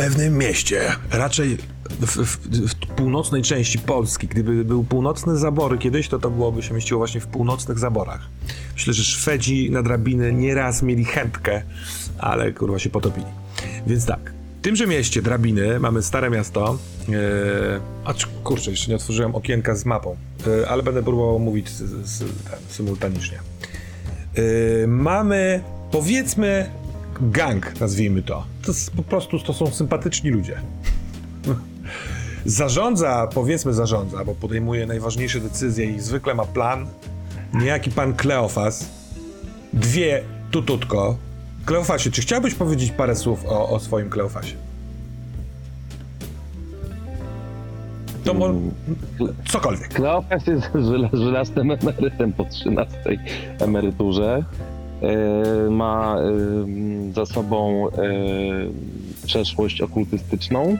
pewnym mieście, raczej w, w, w, północnej części Polski, gdyby był północne zabory kiedyś, to to byłoby się mieściło właśnie w północnych zaborach. Myślę, że Szwedzi na drabiny nieraz mieli chętkę, ale kurwa się potopili. Więc tak, w tymże mieście drabiny mamy stare miasto. Yy, a kurczę, jeszcze nie otworzyłem okienka z mapą, yy, ale będę próbował mówić z, z, symultanicznie. Yy, mamy powiedzmy gang, nazwijmy to. To jest, po prostu to są sympatyczni ludzie. Zarządza, powiedzmy zarządza, bo podejmuje najważniejsze decyzje i zwykle ma plan. Niejaki pan Kleofas. Dwie tututko. Kleofasie, czy chciałbyś powiedzieć parę słów o, o swoim Kleofasie? To mo- cokolwiek. Kleofas jest żelaznym emerytem po 13 emeryturze. E, ma e, za sobą e, przeszłość okultystyczną.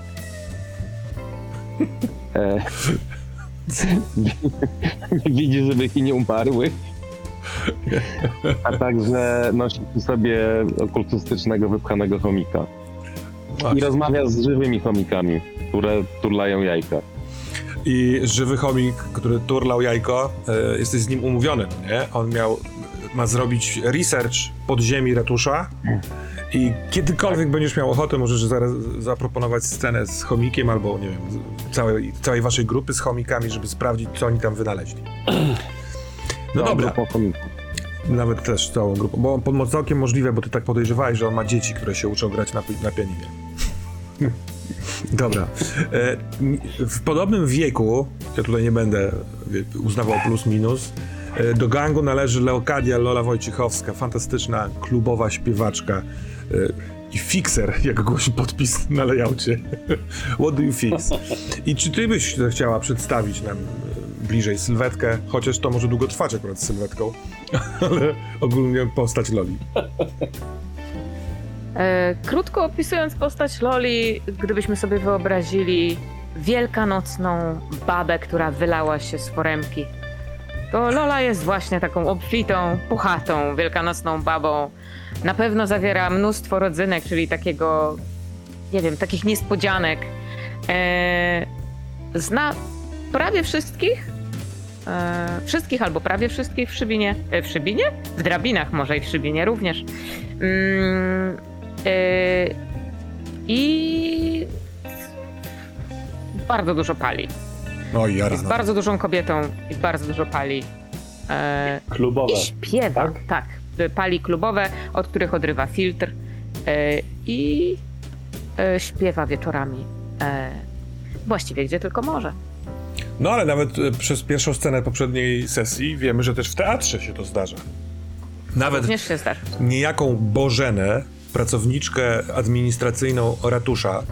Widzi żywych i nie umarłych. A także nosi przy sobie okultystycznego wypchanego chomika. I rozmawia z żywymi chomikami, które turlają jajka. I żywy chomik, który turlał jajko, jesteś z nim umówiony, nie? On miał, ma zrobić research podziemi ratusza i kiedykolwiek będziesz miał ochotę, możesz zaraz zaproponować scenę z chomikiem albo, nie wiem, całej, całej waszej grupy z chomikami, żeby sprawdzić, co oni tam wynaleźli. No dobra, nawet też całą grupą, bo pod mocałkiem możliwe, bo ty tak podejrzewałeś, że on ma dzieci, które się uczą grać na, na pianinie. Dobra. E, w podobnym wieku, ja tutaj nie będę uznawał plus minus, do gangu należy Leokadia Lola Wojciechowska, fantastyczna klubowa śpiewaczka e, i fixer, jak głosi podpis na layoutie. What do you fix? I czy ty byś chciała przedstawić nam e, bliżej sylwetkę, chociaż to może długo trwać akurat z sylwetką, ale ogólnie postać Loli. E, krótko opisując postać Loli, gdybyśmy sobie wyobrazili wielkanocną babę, która wylała się z foremki, to Lola jest właśnie taką obfitą, puchatą, wielkanocną babą. Na pewno zawiera mnóstwo rodzynek, czyli takiego, nie wiem, takich niespodzianek. E, zna prawie wszystkich, e, wszystkich albo prawie wszystkich w Szybinie. E, w Szybinie? W drabinach może i w Szybinie również. Mm, e, I bardzo dużo pali. No i. Jest No. bardzo dużą kobietą i bardzo dużo pali. E, Klubowe. I śpiewa, tak? tak. Pali klubowe, od których odrywa filtr e, i e, śpiewa wieczorami. E, właściwie gdzie tylko może. No ale nawet e, przez pierwszą scenę poprzedniej sesji wiemy, że też w teatrze się to zdarza. Nawet Również się zdarzy. niejaką Bożenę, pracowniczkę administracyjną ratusza, e,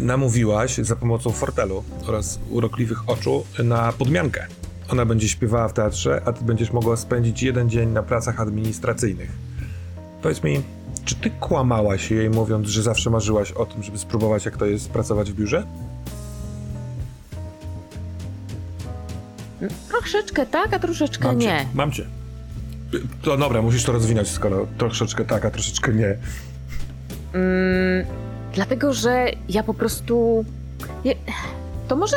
namówiłaś za pomocą fortelu oraz urokliwych oczu na podmiankę. Ona będzie śpiewała w teatrze, a ty będziesz mogła spędzić jeden dzień na pracach administracyjnych. Powiedz mi, czy ty kłamałaś jej mówiąc, że zawsze marzyłaś o tym, żeby spróbować jak to jest pracować w biurze? Troszeczkę tak, a troszeczkę Mam nie. Cię, mam cię. To dobra, musisz to rozwinąć, skoro troszeczkę tak, a troszeczkę nie. Mm, dlatego, że ja po prostu. To może.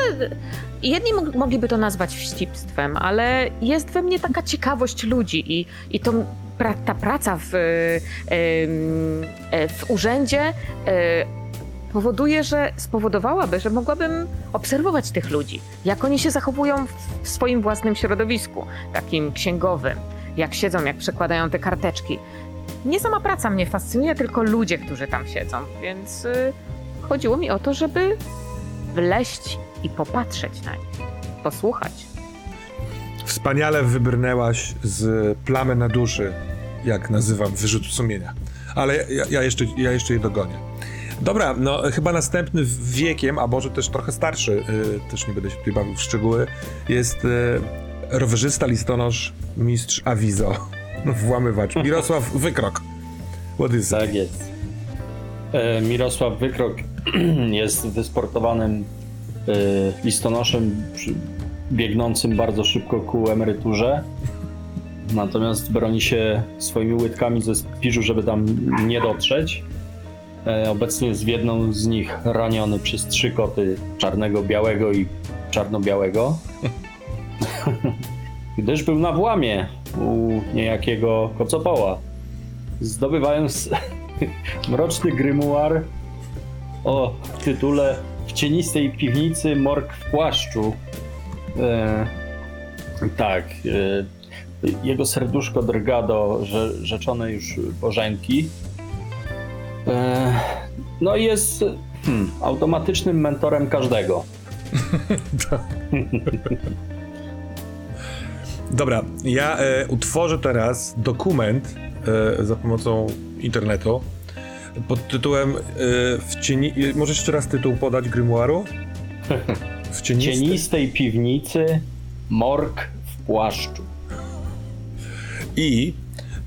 Jedni mog- mogliby to nazwać wścibstwem, ale jest we mnie taka ciekawość ludzi i, i to, pra, ta praca w, w urzędzie e, powoduje, że spowodowałaby, że mogłabym obserwować tych ludzi, jak oni się zachowują w swoim własnym środowisku, takim księgowym, jak siedzą, jak przekładają te karteczki. Nie sama praca mnie fascynuje, tylko ludzie, którzy tam siedzą, więc y, chodziło mi o to, żeby wleść i popatrzeć na nich, posłuchać. Wspaniale wybrnęłaś z plamy na duszy, jak nazywam wyrzutu sumienia. Ale ja, ja, jeszcze, ja jeszcze je dogonię. Dobra, no chyba następny wiekiem, a może też trochę starszy, y, też nie będę się tutaj bawił w szczegóły, jest y, rowerzysta, listonosz, mistrz Awizo, włamywacz, Mirosław Wykrok. What is Tak jest. E, Mirosław Wykrok jest wysportowanym e, listonoszem biegnącym bardzo szybko ku emeryturze. Natomiast broni się swoimi łydkami ze spiżu, żeby tam nie dotrzeć. E, Obecnie jest w jedną z nich raniony przez trzy koty czarnego, białego i czarno-białego. Gdyż był na włamie u niejakiego kocopoła. Zdobywając mroczny grymuar o tytule W cienistej piwnicy morg w płaszczu. E, tak. E, jego serduszko drga do rze, rzeczonej już Bożenki. E, no i jest hmm, automatycznym mentorem każdego. Dobra, ja e, utworzę teraz dokument e, za pomocą internetu pod tytułem e, w cieni... e, Możesz jeszcze raz tytuł podać Grimoiru? W cienistej... cienistej piwnicy morg w płaszczu. I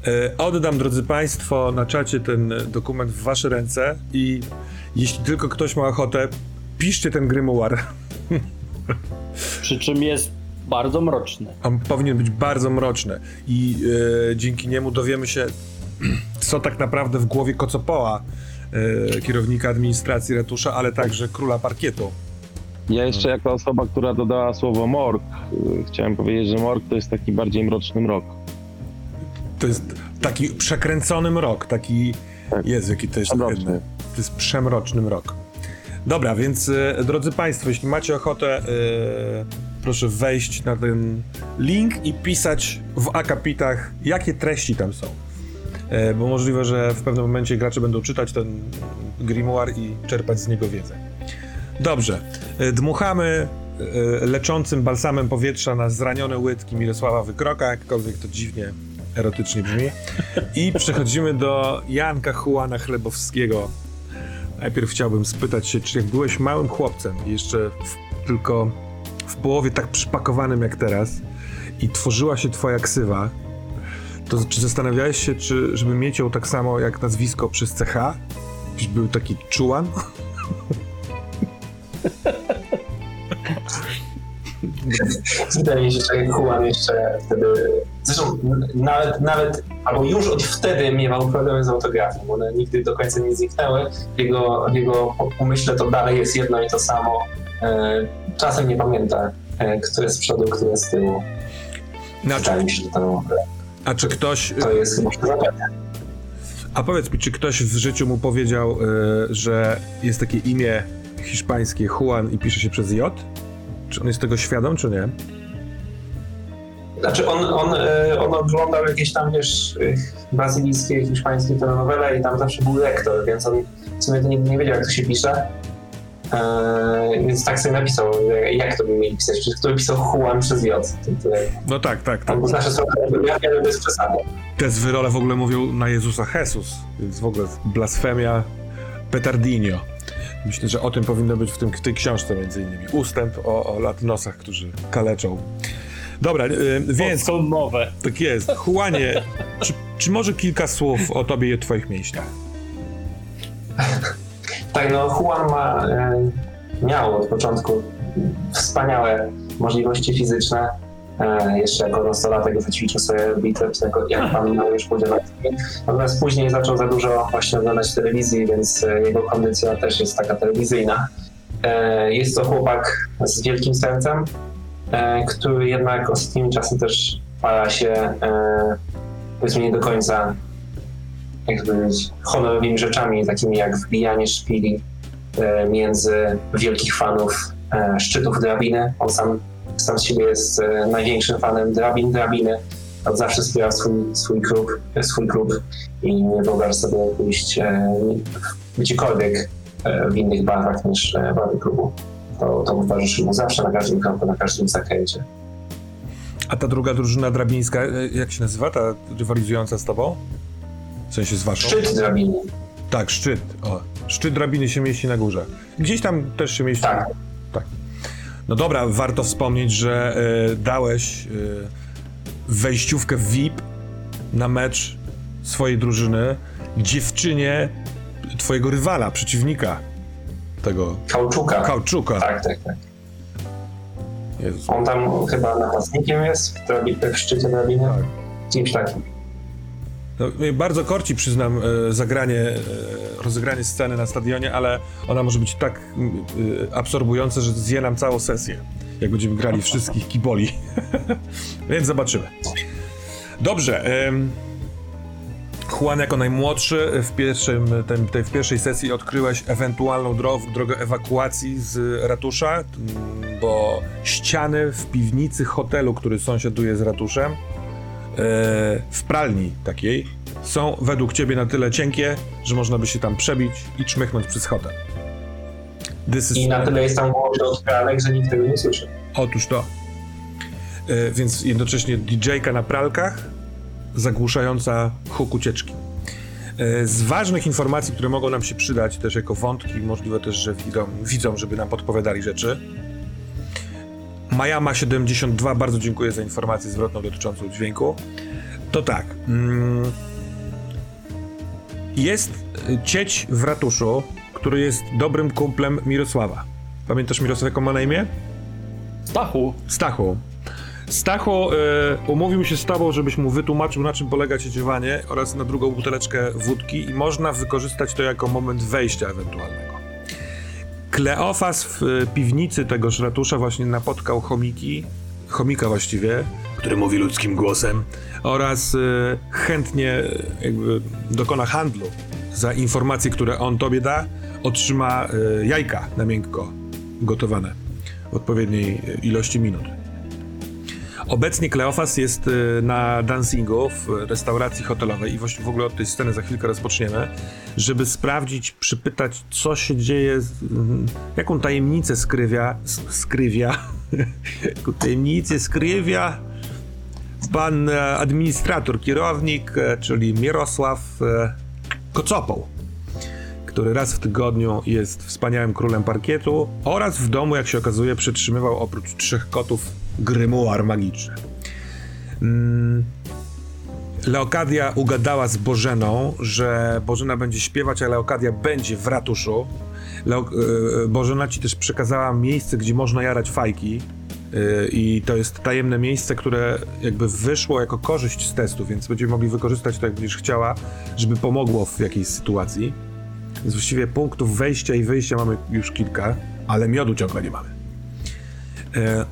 e, oddam, drodzy Państwo, na czacie ten dokument w Wasze ręce i jeśli tylko ktoś ma ochotę, piszcie ten grimoire. Przy czym jest bardzo mroczny. On powinien być bardzo mroczny i e, dzięki niemu dowiemy się, co tak naprawdę w głowie Kocopoła, e, kierownika administracji ratusza, ale także króla parkietu. Ja jeszcze jako osoba, która dodała słowo morg, y, chciałem powiedzieć, że morg to jest taki bardziej mroczny mrok. To jest taki przekręcony mrok, taki... Tak. Jezu, jaki to jest Przemroczny. ohydny. To jest przemroczny mrok. Dobra, więc e, drodzy Państwo, jeśli macie ochotę, e, proszę wejść na ten link i pisać w akapitach, jakie treści tam są. E, bo możliwe, że w pewnym momencie gracze będą czytać ten grimoire i czerpać z niego wiedzę. Dobrze, e, dmuchamy e, leczącym balsamem powietrza na zranione łydki Mirosława Wykroka, jakkolwiek to dziwnie erotycznie brzmi. I przechodzimy do Janka Juana Chlebowskiego. Najpierw chciałbym spytać się, czy jak byłeś małym chłopcem, jeszcze tylko połowie tak przypakowanym jak teraz i tworzyła się twoja ksywa, to czy zastanawiałeś się, czy żeby mieć ją tak samo jak nazwisko przez CH? Czyś był taki czułan? Wydaje mi się, że Juan jeszcze wtedy, zresztą nawet, nawet, albo już od wtedy miewał problemy z autografem, one nigdy do końca nie zniknęły. W jego, w jego umyśle to dalej jest jedno i to samo. E, Czasem nie pamięta, e, kto jest z przodu, kto jest z tyłu. Znaczy, mi się, że to, a czy ktoś, to jest chyba a powiedz mi, czy ktoś w życiu mu powiedział, y, że jest takie imię hiszpańskie Juan i pisze się przez J? Czy on jest tego świadom, czy nie? Znaczy on, on, e, on oglądał jakieś tam, wiesz, e, brazylijskie, hiszpańskie telenowele i tam zawsze był lektor, więc on w sumie to nigdy nie wiedział, jak to się pisze. Eee, więc tak sobie napisał, e, jak to by mieli pisać. Przecież kto by pisał Juan przez J? To, to, No tak, tak, tak. znaczy są ale bez przesady. Te zwyrole w ogóle mówią na Jezusa Jesus, więc w ogóle blasfemia petardinio. Myślę, że o tym powinno być w, tym, w tej książce między innymi. Ustęp o, o latynosach, którzy kaleczą. Dobra, y, więc Podsumowe. tak jest. Juanie, czy, czy może kilka słów o tobie i o twoich mięśniach? Tak, no Juan ma, e, miał od początku wspaniałe możliwości fizyczne. E, jeszcze jako nastolatek wyćwiczył sobie biceps, jako, jak pan już powiedział. Natomiast później zaczął za dużo właśnie oglądać telewizji, więc e, jego kondycja też jest taka telewizyjna. Jest to chłopak z wielkim sercem, który jednak ostatnimi czasy też para się powiedzmy nie do końca jak to powiedzieć, honorowymi rzeczami, takimi jak wbijanie szpili e, między wielkich fanów e, szczytów drabiny. On sam, sam z siebie jest e, największym fanem drabin, drabiny. Od zawsze wspierał swój, swój, klub, swój klub i nie wyobraża sobie pójść gdziekolwiek w innych barwach niż barwy klubu. To, to towarzyszy mu zawsze na każdym kroku, na każdym zakręcie. A ta druga drużyna drabińska, jak się nazywa, ta rywalizująca z tobą? W sensie z waszą? Szczyt drabiny. Tak, szczyt. O, szczyt drabiny się mieści na górze. Gdzieś tam też się mieści. Tak. tak. No dobra, warto wspomnieć, że y, dałeś y, wejściówkę VIP na mecz swojej drużyny dziewczynie twojego rywala, przeciwnika tego Kauczuka. Kauczuka. Tak, tak, tak. Jezus. On tam chyba napastnikiem jest w, drabi- w szczycie drabiny. Tak. Kimś takim. No, mnie bardzo korci, przyznam, e, zagranie, e, rozegranie sceny na stadionie, ale ona może być tak m, e, absorbująca, że zje nam całą sesję, jak będziemy grali wszystkich kiboli. Więc zobaczymy. Dobrze. Juan jako najmłodszy w, pierwszym, tej, w pierwszej sesji odkryłeś ewentualną dro drogę ewakuacji z ratusza, m, bo ściany w piwnicy hotelu, który sąsiaduje z ratuszem, w pralni takiej, są według ciebie na tyle cienkie, że można by się tam przebić i czmychnąć przez is... I na tyle jest tam głośno od pralek, że nikt tego nie słyszy. Otóż to. E, więc jednocześnie DJ-ka na pralkach, zagłuszająca huk ucieczki. E, z ważnych informacji, które mogą nam się przydać też jako wątki, możliwe też, że widzą, widzą żeby nam podpowiadali rzeczy. Majama 72, bardzo dziękuję za informację zwrotną dotyczącą dźwięku. To tak. Mm, jest y, cieć w ratuszu, który jest dobrym kumplem Mirosława. Pamiętasz Mirosław, jaką ma na imię? Stachu, Stachu. Stachu y, umówił się z tobą, żebyś mu wytłumaczył, na czym polega cieciewanie oraz na drugą buteleczkę wódki i można wykorzystać to jako moment wejścia ewentualnego. Kleofas w y, piwnicy tegoż ratusza właśnie napotkał chomiki, chomika właściwie, który mówi ludzkim głosem oraz y, chętnie y, jakby dokona handlu za informacje, które on tobie da, otrzyma jajka na miękko gotowane w odpowiedniej ilości minut. Obecnie Kleofas jest y, na dancingu w restauracji hotelowej i w ogóle od tej sceny za chwilkę rozpoczniemy, żeby sprawdzić, przypytać, co się dzieje, mm, jaką tajemnicę skrywia, skrywia, jaką tajemnicę skrywia pan e, administrator, kierownik, e, czyli Mirosław e, Kocopoł który raz w tygodniu jest wspaniałym królem parkietu oraz w domu, jak się okazuje, przytrzymywał oprócz trzech kotów grymuar magiczny. Mm. Leokadia ugadała z Bożeną, że Bożena będzie śpiewać, a Leokadia będzie w ratuszu. Leo, e, Bożena ci też przekazała miejsce, gdzie można jarać fajki. E, I to jest tajemne miejsce, które jakby wyszło jako korzyść z testu, więc będziemy mogli wykorzystać to, jak będziesz chciała, żeby pomogło w jakiejś sytuacji. Więc właściwie punktów wejścia i wyjścia mamy już kilka, ale miodu ciągle nie mamy. E,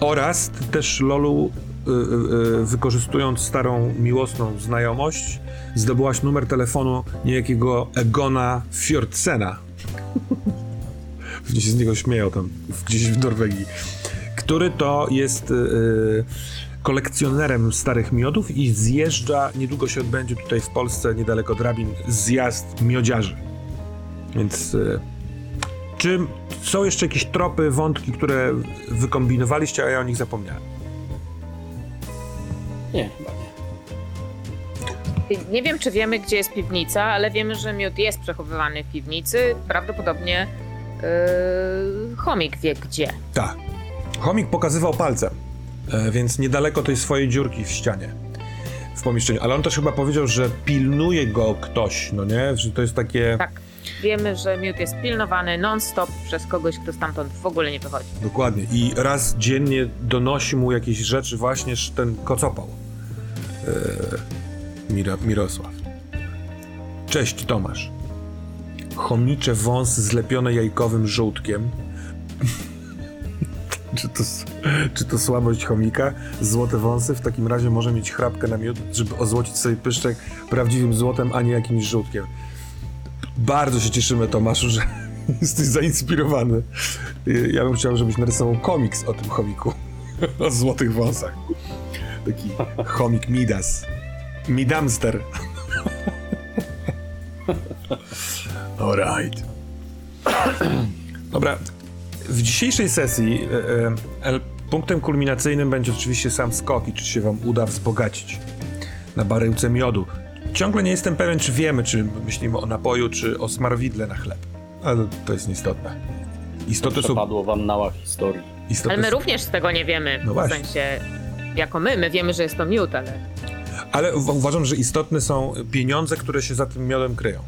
oraz też Lolu, y, y, y, wykorzystując starą miłosną znajomość, zdobyłaś numer telefonu niejakiego Egona Fjordsena. Pewnie się z niego śmieją tam gdzieś w Norwegii. Który to jest kolekcjonerem starych miodów i zjeżdża, niedługo się odbędzie tutaj w Polsce, niedaleko drabin, zjazd miodziarzy. Więc y, czy są jeszcze jakieś tropy, wątki, które wykombinowaliście, a ja o nich zapomniałem? nie, chyba nie. Nie wiem, czy wiemy, gdzie jest piwnica, ale wiemy, że miód jest przechowywany w piwnicy. Prawdopodobnie yy, chomik wie gdzie. Tak. Chomik pokazywał palcem, e, więc niedaleko tej swojej dziurki w ścianie, w pomieszczeniu. Ale on też chyba powiedział, że pilnuje go ktoś, no nie? Że to jest takie... Tak. Wiemy, że miód jest pilnowany non-stop przez kogoś, kto stamtąd w ogóle nie wychodzi. Dokładnie. I raz dziennie donosi mu jakieś rzeczy właśnie ten kocopał. E, Miro, Mirosław. Cześć, Tomasz. Chomicze wąsy zlepione jajkowym żołdkiem. czy, to, czy to słabość chomika? Złote wąsy w takim razie może mieć chrapkę na miód, żeby ozłocić sobie pyszczek prawdziwym złotem, a nie jakimś żółtkiem. Bardzo się cieszymy, Tomaszu, że jesteś zainspirowany. Ja bym chciał, żebyś narysował komiks o tym chomiku. O złotych wąsach. Taki chomik Midas. Midamster. Alright. Dobra. W dzisiejszej sesji e, e, punktem kulminacyjnym będzie oczywiście sam skok i czy się wam uda wzbogacić na baryłce miodu. Ciągle nie jestem pewien, czy wiemy, czy myślimy o napoju, czy o smarowidle na chleb. Ale to jest nieistotne. Istoty są... Przepadło wam nała historii. Istoty Ale my są- również tego nie wiemy. No w właśnie. sensie, jako my, my wiemy, że jest to miód, ale Ale uważam, że istotne są pieniądze, które się za tym miodem kryją.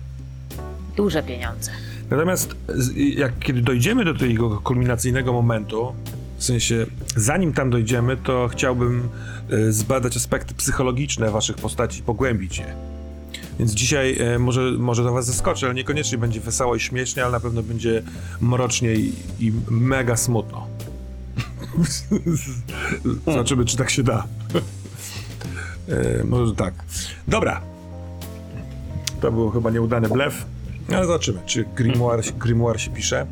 duże pieniądze. Natomiast z- jak kiedy dojdziemy do tego kulminacyjnego momentu, W sensie, zanim tam dojdziemy, to chciałbym e, zbadać aspekty psychologiczne waszych postaci, pogłębić je. Więc dzisiaj e, może, może do was zaskoczę, ale niekoniecznie będzie wesoło i śmiesznie, ale na pewno będzie mrocznie i, i mega smutno. Zobaczymy, czy tak się da. e, może tak. Dobra. To był chyba nieudany blef, ale zobaczymy, czy grimoire, grimoire się pisze.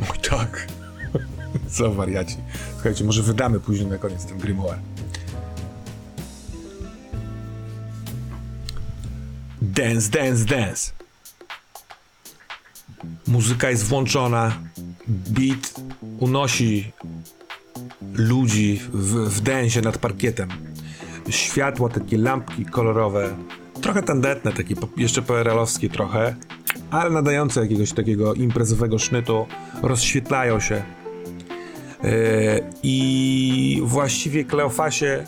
Oj tak. Co wariaci. Słuchajcie, może wydamy później na koniec ten grimoire. Dance, dance, dance. Muzyka jest włączona. Beat unosi ludzi w, w densie nad parkietem. Światła, takie lampki kolorowe. Trochę tandetne, takie jeszcze PRL-owskie trochę, ale nadające jakiegoś takiego imprezowego sznytu. Rozświetlają się. Yy, I właściwie Kleofasie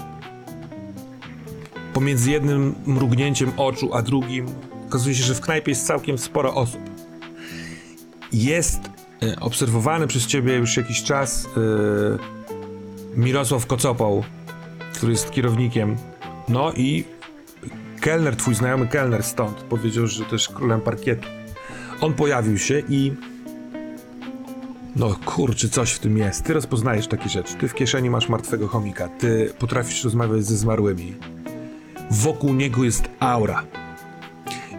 pomiędzy jednym mrugnięciem oczu a drugim okazuje się, że w knajpie jest całkiem sporo osób. Jest e, obserwowany przez ciebie już jakiś czas e, Mirosław Kocopał, który jest kierownikiem. No i kelner, twój znajomy kelner stąd powiedział, że też królem parkietu. On pojawił się i no kurczę, coś w tym jest. Ty rozpoznajesz takie rzeczy. Ty w kieszeni masz martwego chomika. Ty potrafisz rozmawiać ze zmarłymi wokół niego jest aura.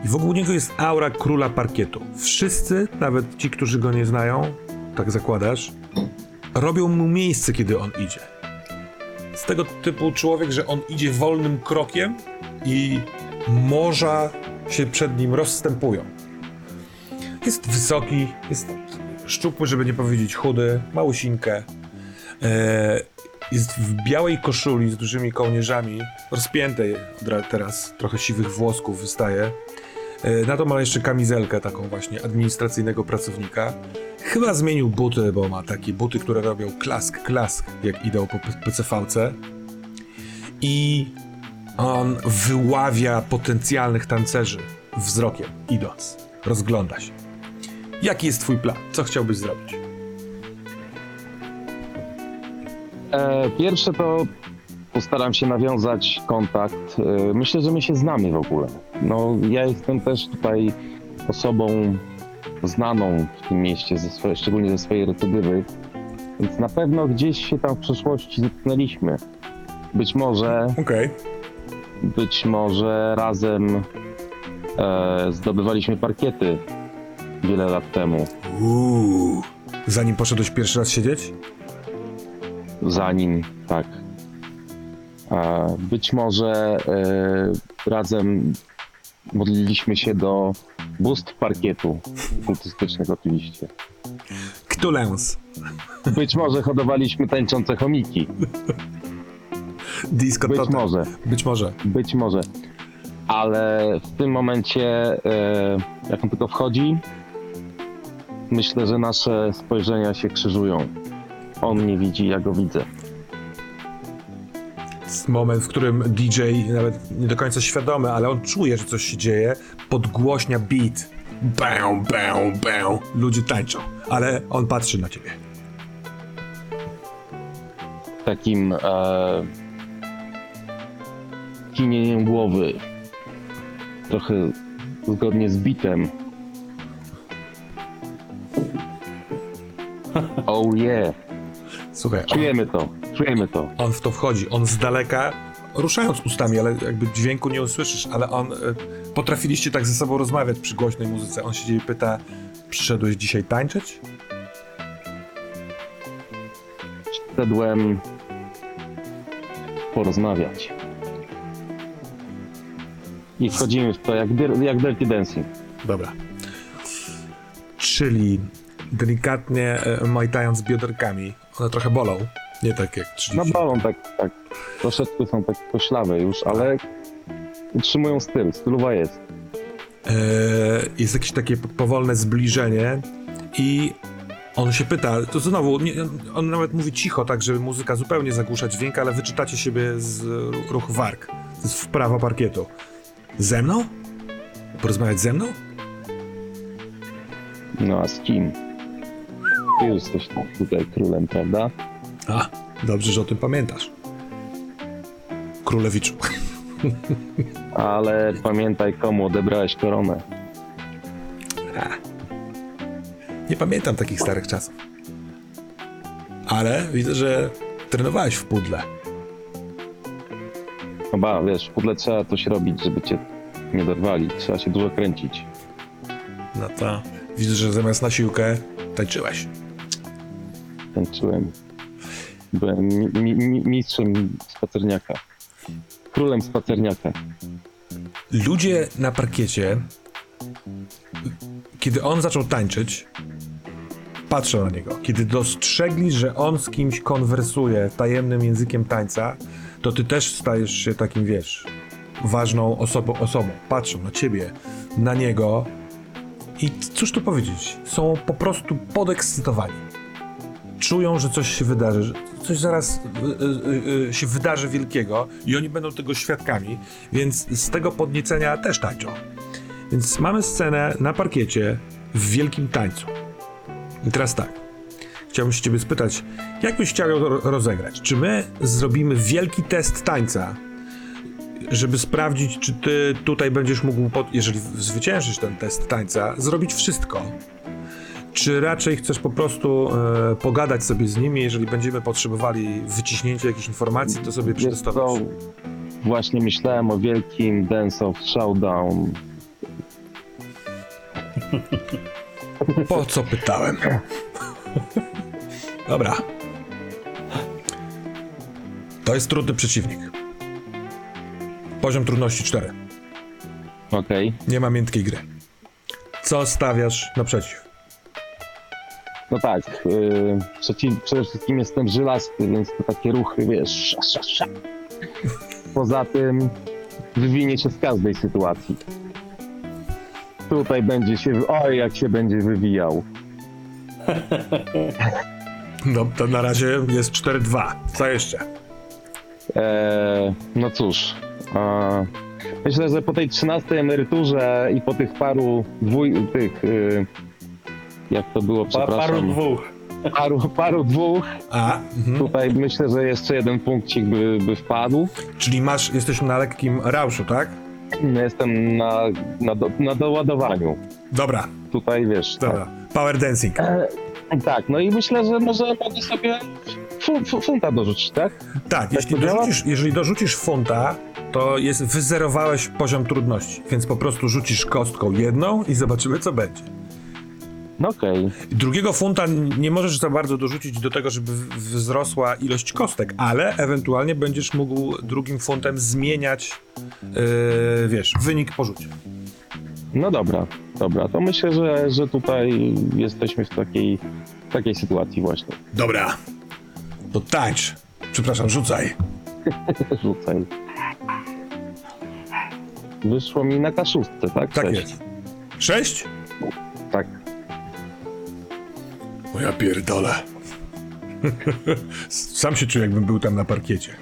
I wokół niego jest aura króla parkietu. Wszyscy, nawet ci, którzy go nie znają, tak zakładasz, robią mu miejsce, kiedy on idzie. Z tego typu człowiek, że on idzie wolnym krokiem i morza się przed nim rozstępują. Jest wysoki, jest szczupły, żeby nie powiedzieć chudy, małusinkę. E, jest w białej koszuli z dużymi kołnierzami, rozpiętej teraz, trochę siwych włosków wystaje. E, Na to ma jeszcze kamizelkę taką właśnie administracyjnego pracownika. Chyba zmienił buty, bo ma takie buty, które robią klask, klask, jak idą po PCV-ce. I on wyławia potencjalnych tancerzy wzrokiem, idąc. Rozgląda się. Jaki jest twój plan? Co chciałbyś zrobić? Pierwsze to postaram się nawiązać kontakt. E, myślę, że my się znamy w ogóle. No, ja jestem też tutaj osobą znaną w tym mieście, ze swoje, szczególnie ze swojej recydywy, więc na pewno gdzieś się tam w przeszłości zetknęliśmy. Być może, Okej. być może razem e, zdobywaliśmy parkiety wiele lat temu, Uuu. Zanim poszedłeś pierwszy raz siedzieć? Zanim, tak. A być może e, razem modliliśmy się do bóstw parkietu, kultystycznych oczywiście. Ktulens. Być może hodowaliśmy tańczące chomiki. Disco Być może, Być może. być może. Ale w tym momencie, e, jak on tylko wchodzi, myślę, że nasze spojrzenia się krzyżują. On mnie widzi, ja go widzę. Jest moment, w którym DJ, nawet nie do końca świadomy, ale on czuje, że coś się dzieje, podgłośnia beat. Bę, bę, bę. Ludzie tańczą, ale on patrzy na ciebie. takim e, kinieniem głowy. Trochę zgodnie z bitem. Oh yeah, Słuchaj, on, czujemy to, czujemy to. on w to wchodzi. On z daleka, ruszając ustami, ale jakby dźwięku nie usłyszysz, ale on... E, potrafiliście tak ze sobą rozmawiać przy głośnej muzyce. On się i pyta, przyszedłeś dzisiaj tańczyć? Wszedłem porozmawiać. I wchodzimy w to jak, jak Dirty Dancing. Dobra. Czyli delikatnie e, majtając bioderkami, one trochę bolą. Nie tak jak 30. No bolą tak, tak. Troszeczkę są tak poślawe już, ale utrzymują styl. Stylowa jest. E, jest jakieś takie po- powolne zbliżenie i on się pyta, to znowu, nie, on nawet mówi cicho, tak żeby muzyka zupełnie zagłusza dźwięk, ale wyczytacie siebie z ruchu warg. To jest wprawa parkietu. Ze mną? Porozmawiać ze mną? No a z kim? Ty jesteś tutaj królem, prawda? A, dobrze, że o tym pamiętasz. Królewiczu. Ale pamiętaj, komu odebrałeś koronę. Nie pamiętam takich starych czasów. Ale widzę, że trenowałeś w pudle. Chyba, wiesz, w pudle trzeba coś robić, żeby cię nie dorwali. Trzeba się dużo kręcić. No to widzę, że zamiast na siłkę tańczyłeś. Tańczyłem. Byłem mi, mi, mi, mistrzem spacerniaka. Królem spacerniaka. Ludzie na parkiecie, kiedy on zaczął tańczyć, patrzą na niego. Kiedy dostrzegli, że on z kimś konwersuje tajemnym językiem tańca, to ty też stajesz się takim, wiesz, ważną osobą, osobą. Patrzą na ciebie, na niego i cóż tu powiedzieć? Są po prostu podekscytowani. Czują, że coś się wydarzy, że coś zaraz y, y, y, się wydarzy wielkiego i oni będą tego świadkami, więc z tego podniecenia też tańczą. Więc mamy scenę na parkiecie w wielkim tańcu. I teraz tak. Chciałbym się ciebie spytać, jak byś chciał ją ro- rozegrać? Czy my zrobimy wielki test tańca, żeby sprawdzić, czy ty tutaj będziesz mógł, jeżeli zwyciężysz ten test tańca, zrobić wszystko? Czy raczej chcesz po prostu e, pogadać sobie z nimi, jeżeli będziemy potrzebowali wyciśnięcia jakichś informacji, to sobie przetestować? właśnie myślałem o wielkim Dance of Showdown. Po co pytałem? Dobra. To jest trudny przeciwnik. Poziom trudności 4. Okej. Nie ma miętkiej gry. Co stawiasz naprzeciw? No tak, yy, przede wszystkim jestem żylasty, więc to takie ruchy, wiesz, sza, sza, sza. Poza tym wywinie się z każdej sytuacji. Tutaj będzie się, oj jak się będzie wywijał. No to na razie jest 4-2. Co jeszcze? Eee, no cóż, a, myślę, że po tej 13 emeryturze i po tych paru dwój, tych, y, jak to było, przepraszam, paru dwóch. paru, paru dwóch, A, mhm. tutaj myślę, że jeszcze jeden punkcik by, by wpadł. czyli masz, jesteś na lekkim rauszu, tak? Jestem na, na, do, na doładowaniu. Dobra, Tutaj wiesz. dobra. Power dancing. Tak, tak, no i myślę, że może mogę sobie fu, fu, funta dorzucić, tak? Tak, jeśli to działa? dorzucisz, jeżeli dorzucisz funta, to jest, wyzerowałeś poziom trudności, więc po prostu rzucisz kostką jedną i zobaczymy, co będzie. No okej. Drugiego funta nie możesz za bardzo dorzucić do tego, żeby wzrosła ilość kostek, ale ewentualnie będziesz mógł drugim funtem zmieniać, yy, wiesz, wynik po rzucie. No dobra, dobra, to myślę, że, że tutaj jesteśmy w takiej, takiej sytuacji właśnie. Dobra, to tańcz. Przepraszam, rzucaj. Rzucaj. Wyszło mi na kaszustce, tak? Tak Sześć. jest. Sześć? Tak. O ja pierdolę. Sam się czuję, jakbym był tam na parkiecie.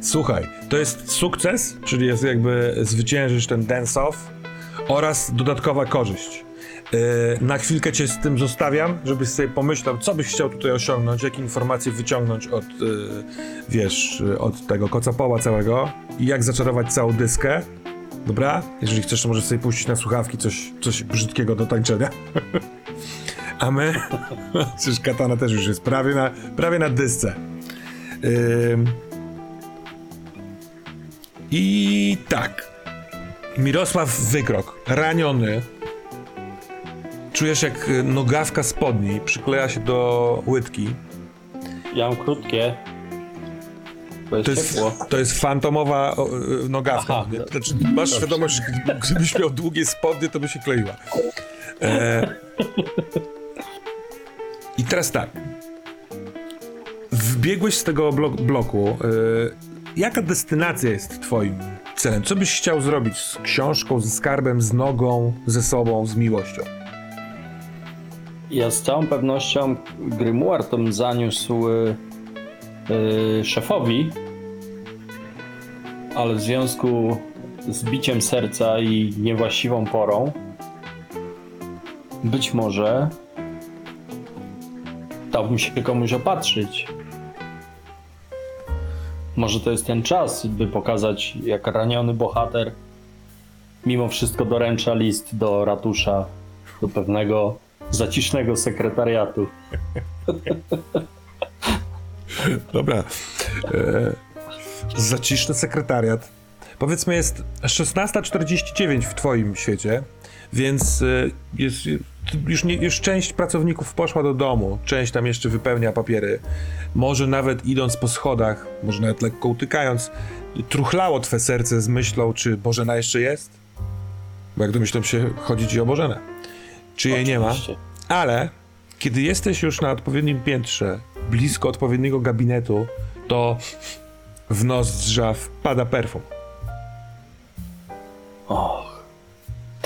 Słuchaj, to jest sukces, czyli jest jakby zwyciężysz ten dance-off oraz dodatkowa korzyść. Yy, na chwilkę cię z tym zostawiam, żebyś sobie pomyślał, co byś chciał tutaj osiągnąć, jakie informacje wyciągnąć od, yy, wiesz, yy, od tego kocapoła całego i jak zaczarować całą dyskę. Dobra? Jeżeli chcesz, to możesz sobie puścić na słuchawki coś, coś brzydkiego do tańczenia. A my, przecież katana też już jest prawie na, prawie na dysce. Ym. I tak. Mirosław Wykrok, raniony. Czujesz jak y, nogawka spodni przykleja się do łydki. Ja mam krótkie. Bo jest, To jest, to jest fantomowa y, nogawka. Aha. Znaczy, masz świadomość, że gdybyś miał długie spodnie, to by się kleiła. E... I teraz tak. Wbiegłeś z tego blok bloku. E... Jaka destynacja jest twoim celem? Co byś chciał zrobić z książką, ze skarbem, z nogą, ze sobą, z miłością? Ja z całą pewnością Grimoire to zaniósł y, y, szefowi, ale w związku z biciem serca i niewłaściwą porą być może dałbym się komuś opatrzyć. Może to jest ten czas, by pokazać, jak raniony bohater mimo wszystko doręcza list do ratusza, do pewnego zacisznego sekretariatu. Dobra. E, zaciszny sekretariat. Powiedzmy jest 16.49 w twoim świecie, więc e, jest, już, nie, już część pracowników poszła do domu, część tam jeszcze wypełnia papiery. Może nawet idąc po schodach, może nawet lekko utykając, truchlało twe serce z myślą, czy Bożena jeszcze jest? Bo jak domyślam się, chodzi ci o Bożenę. Czy jej nie ma? Oczywiście. Ale kiedy jesteś już na odpowiednim piętrze, blisko odpowiedniego gabinetu, to w nos drzew wpada perfum. Och,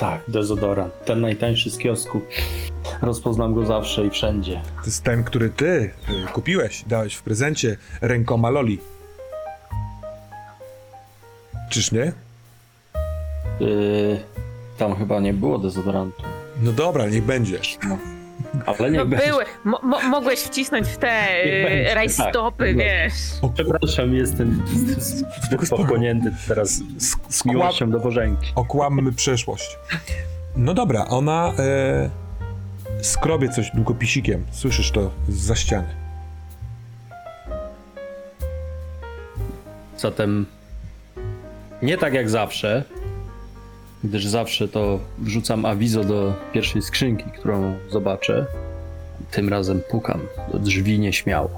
tak, dezodorant. Ten najtańszy z kiosku. Rozpoznam go zawsze i wszędzie. To jest ten, który ty y, kupiłeś, dałeś w prezencie rękoma Loli. Czyż nie? Yy, tam chyba nie było dezodorantu. No dobra, niech będzie. Ale nie No będzie. były. Mo- mo- mogłeś wcisnąć w te y, będzie, rajstopy, tak. No. wiesz. Przepraszam, jestem pochłonięty teraz z skła- miłością do Bożenki. okłammy przeszłość. No dobra, ona e, skrobie coś długopisikiem. Słyszysz to za ściany. Zatem nie tak jak zawsze, gdyż zawsze to wrzucam awizo do pierwszej skrzynki, którą zobaczę. Tym razem pukam do drzwi nieśmiało.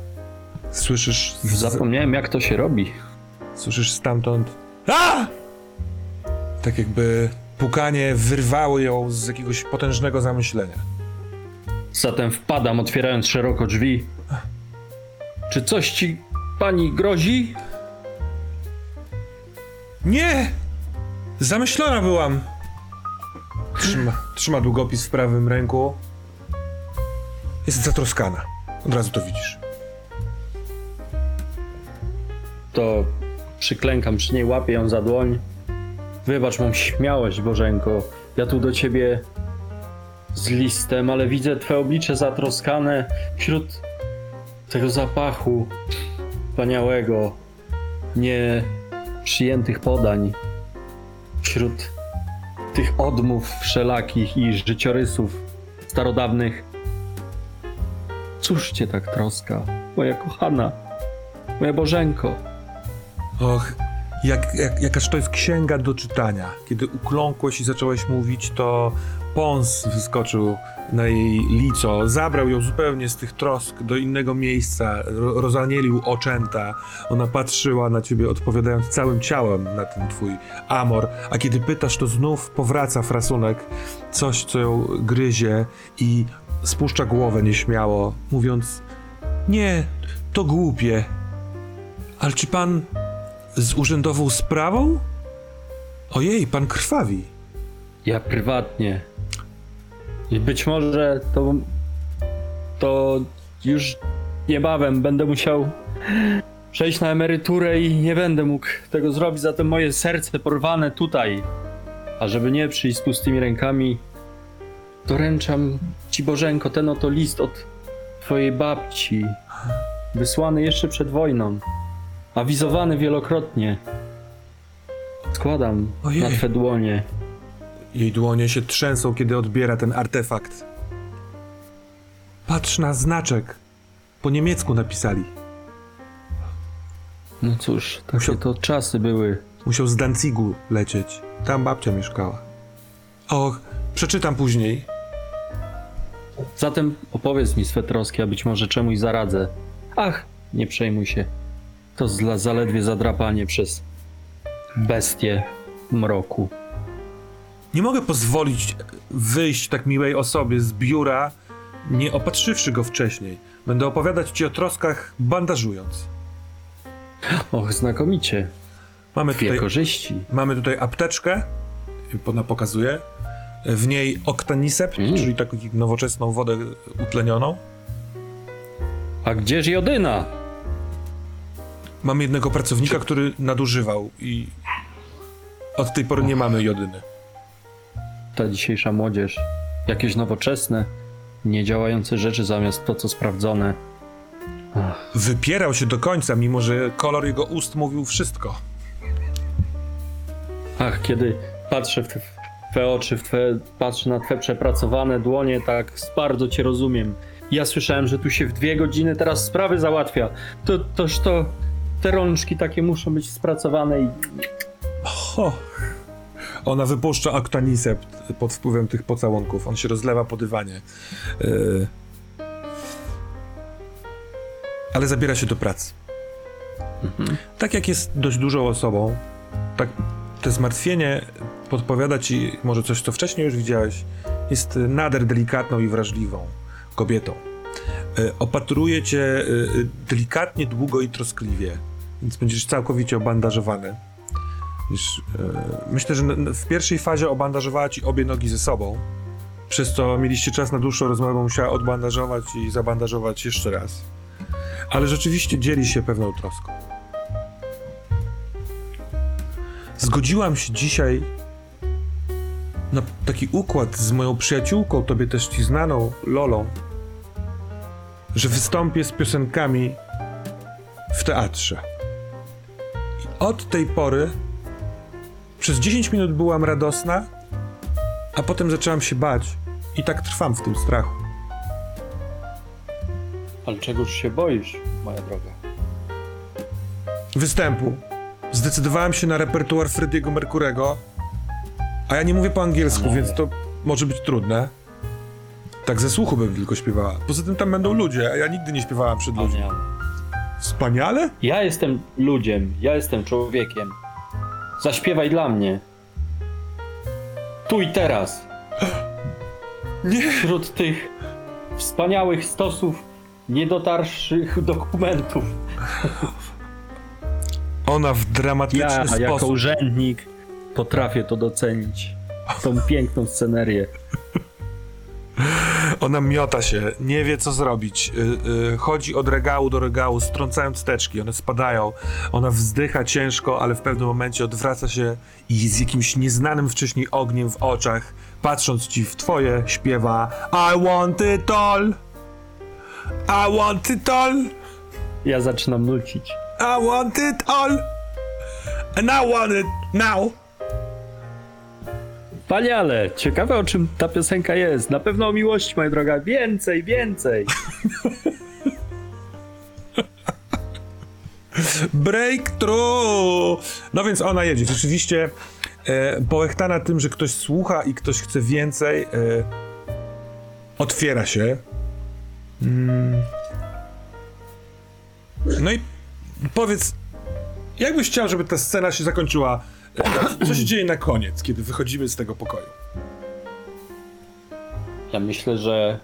Słyszysz, z, Zapomniałem jak to się robi. słyszysz stamtąd. A! Tak jakby pukanie wyrwało ją z jakiegoś potężnego zamyślenia. Zatem wpadam, otwierając szeroko drzwi. Czy coś ci pani grozi? Nie! Zamyślona byłam! Trzyma, trzyma długopis w prawym ręku. Jest zatroskana. Od razu to widzisz. To przyklękam przy niej, łapię ją za dłoń. Wybacz, mam śmiałość, Bożenko. Ja tu do ciebie z listem, ale widzę twoje oblicze zatroskane wśród tego zapachu wspaniałego, nie przyjętych podań, wśród tych odmów wszelakich i życiorysów starodawnych. Cóż cię tak troska, moja kochana, moja Bożenko? Och, jak, jak, jakaż to jest księga do czytania. Kiedy ukląkłeś i zacząłeś mówić, to pąs wyskoczył na jej lico, zabrał ją zupełnie z tych trosk do innego miejsca, ro, rozanielił oczęta. Ona patrzyła na ciebie, odpowiadając całym ciałem na ten twój amor, a kiedy pytasz, to znów powraca frasunek, coś, co ją gryzie i spuszcza głowę nieśmiało, mówiąc nie, to głupie. Ale czy pan z urzędową sprawą? Ojej, pan krwawi. Ja prywatnie. I być może to. To już niebawem będę musiał przejść na emeryturę i nie będę mógł tego zrobić, zatem moje serce porwane tutaj. A żeby nie przyjść z pustymi rękami, doręczam ci Bożenko ten oto list od twojej babci. Wysłany jeszcze przed wojną. Awizowany wielokrotnie. Składam Ojej. na twe dłonie. Jej dłonie się trzęsą, kiedy odbiera ten artefakt. Patrz na znaczek. Po niemiecku napisali. No cóż, takie Musiał- to czasy były. Musiał z Dancigu lecieć. Tam babcia mieszkała. Och, przeczytam później. Zatem opowiedz mi swe troski, a być może czemuś zaradzę. Ach, nie przejmuj się. To zla, zaledwie zadrapanie przez bestię mroku. Nie mogę pozwolić wyjść tak miłej osobie z biura, nie opatrzywszy go wcześniej. Będę opowiadać ci o troskach, bandażując. Och, znakomicie. Mamy Dwie tutaj korzyści. Mamy tutaj apteczkę, ona pokazuje. W niej oktanisep, Mm. czyli taką nowoczesną wodę utlenioną. A gdzież jodyna? Mamy jednego pracownika, który nadużywał i od tej pory nie mamy jodyny. Ta dzisiejsza młodzież. Jakieś nowoczesne. niedziałające rzeczy zamiast to, co sprawdzone. Ach, Wypierał się do końca, mimo że kolor jego ust mówił wszystko. Ach, kiedy patrzę w twoje oczy, w twoje, patrzę na twoje przepracowane dłonie, tak bardzo cię rozumiem. Ja słyszałem, że tu się w dwie godziny teraz sprawy załatwia. To, toż to te rączki takie muszą być spracowane i. Ona wypuszcza Octanisę pod wpływem tych pocałunków. On się rozlewa po dywanie. Yy. Ale zabiera się do pracy. Tak jak jest dość dużą osobą, tak te zmartwienie podpowiada ci może coś, co wcześniej już widziałeś. Jest nader delikatną i wrażliwą kobietą. Yy, Opatruje cię yy, delikatnie, długo i troskliwie, więc będziesz całkowicie obandażowany. Wiesz, myślę, że w pierwszej fazie obandażowała ci obie nogi ze sobą, przez co mieliście czas na dłuższą rozmowę, musiała odbandażować i zabandażować jeszcze raz. Ale rzeczywiście dzieli się pewną troską. Zgodziłam się dzisiaj na taki układ z moją przyjaciółką, tobie też ci znaną, Lolą, że wystąpię z piosenkami w teatrze. I od tej pory przez 10 minut byłam radosna, a potem zaczęłam się bać. I tak trwam w tym strachu. Ale czegoż się boisz, moja droga? Występu. Zdecydowałem się na repertuar Frediego Mercurego, a ja nie mówię po angielsku, więc to może być trudne. Tak ze słuchu bym tylko śpiewała. Poza tym tam będą ludzie, a ja nigdy nie śpiewałam przed ludźmi. Ania. Wspaniale? Ja jestem ludziem, ja jestem człowiekiem. Zaśpiewaj dla mnie. Tu i teraz. Nie. Wśród tych wspaniałych stosów niedotarszych dokumentów. Ona w dramatyczny Ja, sposób. jako urzędnik, potrafię to docenić. Tą piękną scenerię. Ona miota się, nie wie co zrobić. Y, y, chodzi od regału do regału, strącając teczki. One spadają. Ona wzdycha ciężko, ale w pewnym momencie odwraca się i z jakimś nieznanym wcześniej ogniem w oczach, patrząc ci w twoje, śpiewa I want it all. I want it all. Ja zaczynam nucić. I want it all. And I want it now. Wspaniale! Ciekawe o czym ta piosenka jest. Na pewno o miłości, moja droga. Więcej, więcej! Breakthrough! No więc ona jedzie. Rzeczywiście e, połechtana tym, że ktoś słucha i ktoś chce więcej, e, otwiera się. Mm. No i powiedz, jak byś chciał, żeby ta scena się zakończyła? E, Co się dzieje na koniec, kiedy wychodzimy z tego pokoju? Ja myślę, że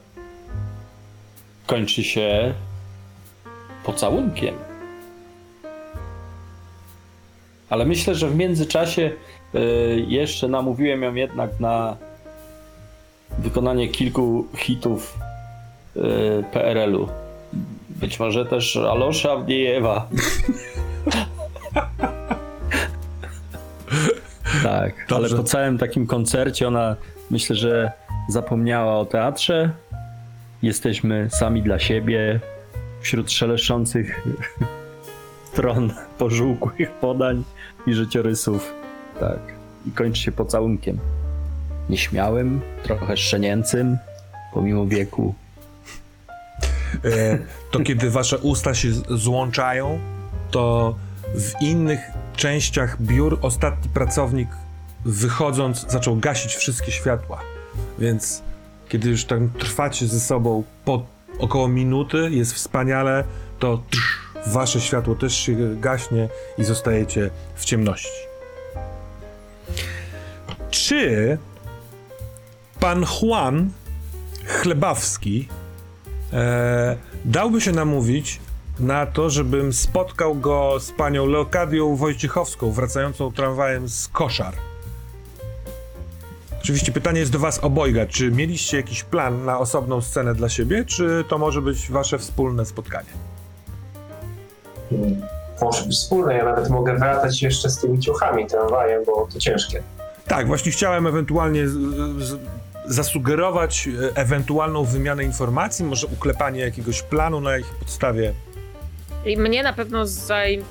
kończy się pocałunkiem. Ale myślę, że w międzyczasie y, jeszcze namówiłem ją jednak na wykonanie kilku hitów y, PRL-u. Być może też Alosza Awdiejewa. tak, ale Dobrze. po całym takim koncercie ona myślę, że zapomniała o teatrze. Jesteśmy sami dla siebie wśród szeleszczących stron pożółkłych podań i życiorysów. Tak. I kończy się pocałunkiem. Nieśmiałym, trochę szczenięcym, pomimo wieku. e, to kiedy wasze usta się złączają, to w innych częściach biur ostatni pracownik wychodząc zaczął gasić wszystkie światła. Więc kiedy już tam trwacie ze sobą po około minuty, jest wspaniale, to wasze światło też się gaśnie i zostajecie w ciemności. Czy pan Juan Chlebawski e, dałby się namówić na to, żebym spotkał go z panią Leokadią Wojciechowską, wracającą tramwajem z koszar. Oczywiście pytanie jest do was obojga. Czy mieliście jakiś plan na osobną scenę dla siebie, czy to może być wasze wspólne spotkanie? Może być wspólne, ja nawet mogę wracać jeszcze z tymi ciuchami tramwajem, bo to ciężkie. Tak, właśnie chciałem ewentualnie z, z, zasugerować e, ewentualną wymianę informacji, może uklepanie jakiegoś planu, na jakiej podstawie. I mnie na pewno zaj...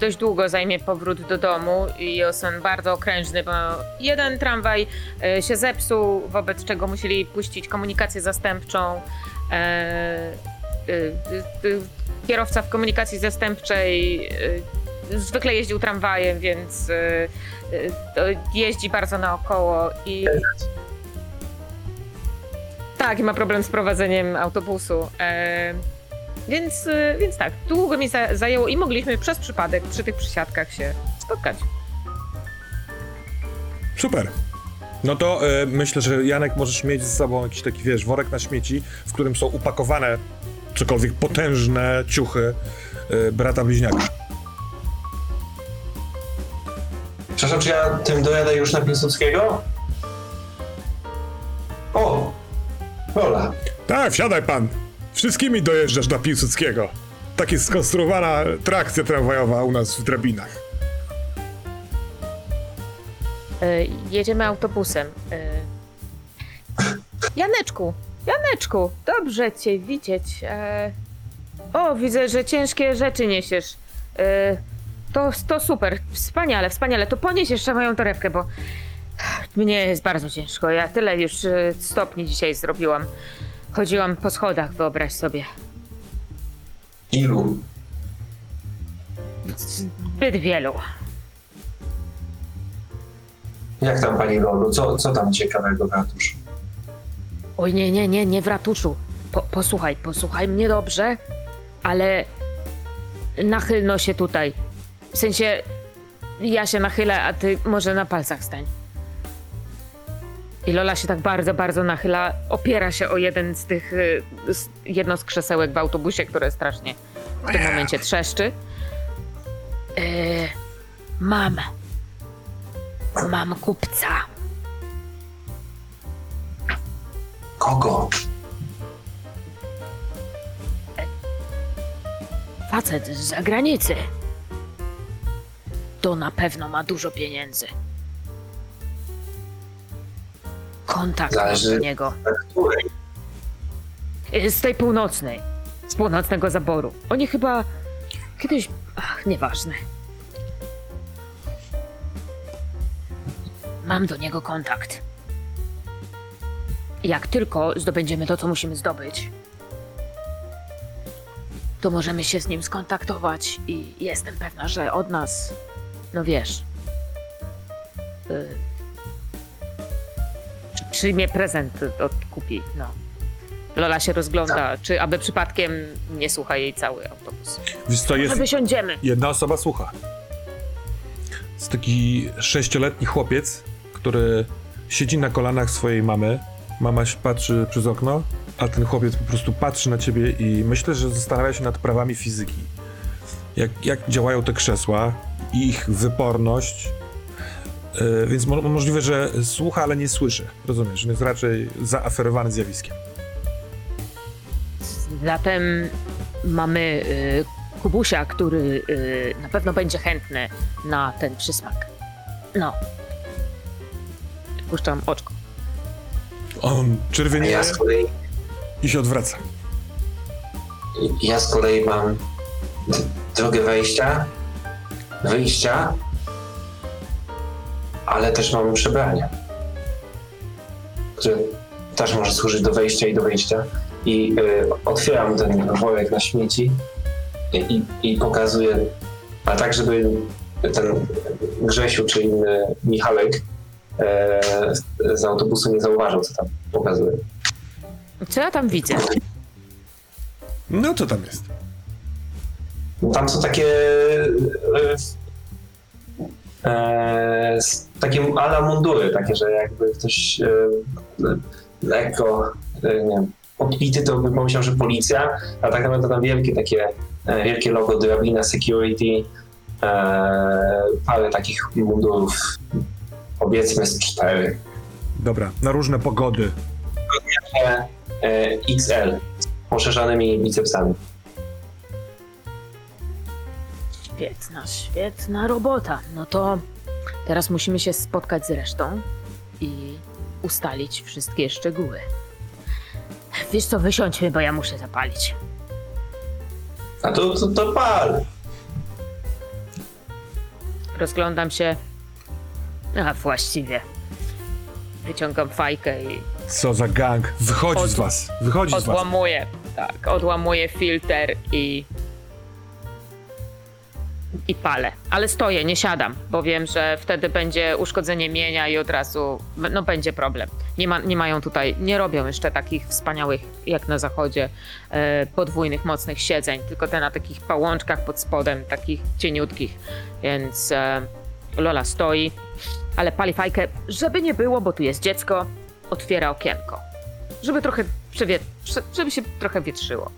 dość długo zajmie powrót do domu i jestem bardzo okrężny, bo jeden tramwaj e, się zepsuł, wobec czego musieli puścić komunikację zastępczą. E, e, kierowca w komunikacji zastępczej zwykle jeździł tramwajem, więc jeździ bardzo naokoło i tak, i ma problem z prowadzeniem autobusu. Więc, y, więc tak, długo mi za, zajęło i mogliśmy przez przypadek przy tych przysiadkach się spotkać. Super. No to e, myślę, że Janek możesz mieć ze sobą jakiś taki, wiesz, worek na śmieci, w którym są upakowane cokolwiek potężne ciuchy e, brata bliźniaka. Przepraszam, czy ja tym dojadę już na Piłsudskiego? O! Rola. Tak, wsiadaj pan. Wszystkimi dojeżdżasz na Piłsudskiego. Tak jest skonstruowana trakcja tramwajowa u nas w drabinach. E, jedziemy autobusem. E, Janeczku, Janeczku, dobrze cię widzieć. E, o, widzę, że ciężkie rzeczy niesiesz. To, to super, wspaniale, wspaniale. To ponieś jeszcze moją torebkę, bo mnie jest bardzo ciężko. Ja tyle już stopni dzisiaj zrobiłam. Chodziłam po schodach, wyobraź sobie. Ilu? Zbyt wielu. Jak tam pani Lolu? Co, co tam ciekawego w ratuszu? Oj, nie, nie, nie, nie w ratuszu. Po, posłuchaj, posłuchaj mnie dobrze, ale nachylno się tutaj. W sensie, ja się nachylę, a ty może na palcach stań. I Lola się tak bardzo, bardzo nachyla, opiera się o jeden z tych, y, z, jedno z krzesełek w autobusie, które strasznie w tym momencie trzeszczy. Yy, mam. Mam kupca. Kogo? Facet z zagranicy. To na pewno ma dużo pieniędzy. Kontakt Zależy- do niego. Której? Y, Z tej północnej. Z północnego zaboru. Oni chyba kiedyś. Ach, nieważne. Mam do niego kontakt. Jak tylko zdobędziemy to, co musimy zdobyć, to możemy się z nim skontaktować i jestem pewna, że od nas, no wiesz, y, przyjmie prezent, odkupi, no. Lola się rozgląda, czy aby przypadkiem nie słucha jej cały autobus. Wiesz co, jest wysiądziemy. jedna osoba słucha. Jest taki sześcioletni chłopiec, który siedzi na kolanach swojej mamy. Mama się patrzy przez okno, a ten chłopiec po prostu patrzy na ciebie i myślę, że zastanawia się nad prawami fizyki. Jak, jak działają te krzesła, ich wyporność. Yy, więc mo- możliwe, że słucha, ale nie słyszy. Rozumiesz? Jest raczej zaaferowany zjawiskiem. Zatem mamy y, Kubusia, który y, na pewno będzie chętny na ten przysmak. No. Puszczam oczko. On czerwienieje ja kolei, i się odwraca. ja z kolei mam drogę wejścia, wyjścia, ale też mam przebranie, które też może służyć do wejścia i do wyjścia. I y, otwieram ten worek na śmieci i, i, i pokazuję, a tak, żeby ten Grzesiu czy inny Michałek e, z, autobusu nie zauważył, co tam pokazuję. Co ja tam widzę? No co tam jest? Tam są takie e, e, takie ala mundury, takie, że jakby ktoś e, e, lekko e, nie wiem, podbity, to by pomyślał, że policja, a tak naprawdę tam wielkie takie, e, wielkie logo Drabina Security, e, parę takich mundurów, powiedzmy z cztery. Dobra, na różne pogody. XL z poszerzanymi bicepsami. Świetna, świetna robota. No to teraz musimy się spotkać z resztą i ustalić wszystkie szczegóły. Wiesz co, wysiądźmy, bo ja muszę zapalić. A to, to, to pal. Rozglądam się. A właściwie. Wyciągam fajkę i Co za gang. Wychodzi z Od- was. Wychodzi z was. odłamuję. Tak, odłamuję filtr i. I palę. Ale stoję, nie siadam, bo wiem, że wtedy będzie uszkodzenie mienia i od razu no, będzie problem. Nie, ma, nie mają tutaj, nie robią jeszcze takich wspaniałych, jak na zachodzie, e, podwójnych, mocnych siedzeń, tylko te na takich pałączkach pod spodem, takich cieniutkich. Więc e, Lola stoi, ale pali fajkę, żeby nie było, bo tu jest dziecko, otwiera okienko. Żeby trochę przewie- prze- żeby się trochę wietrzyło.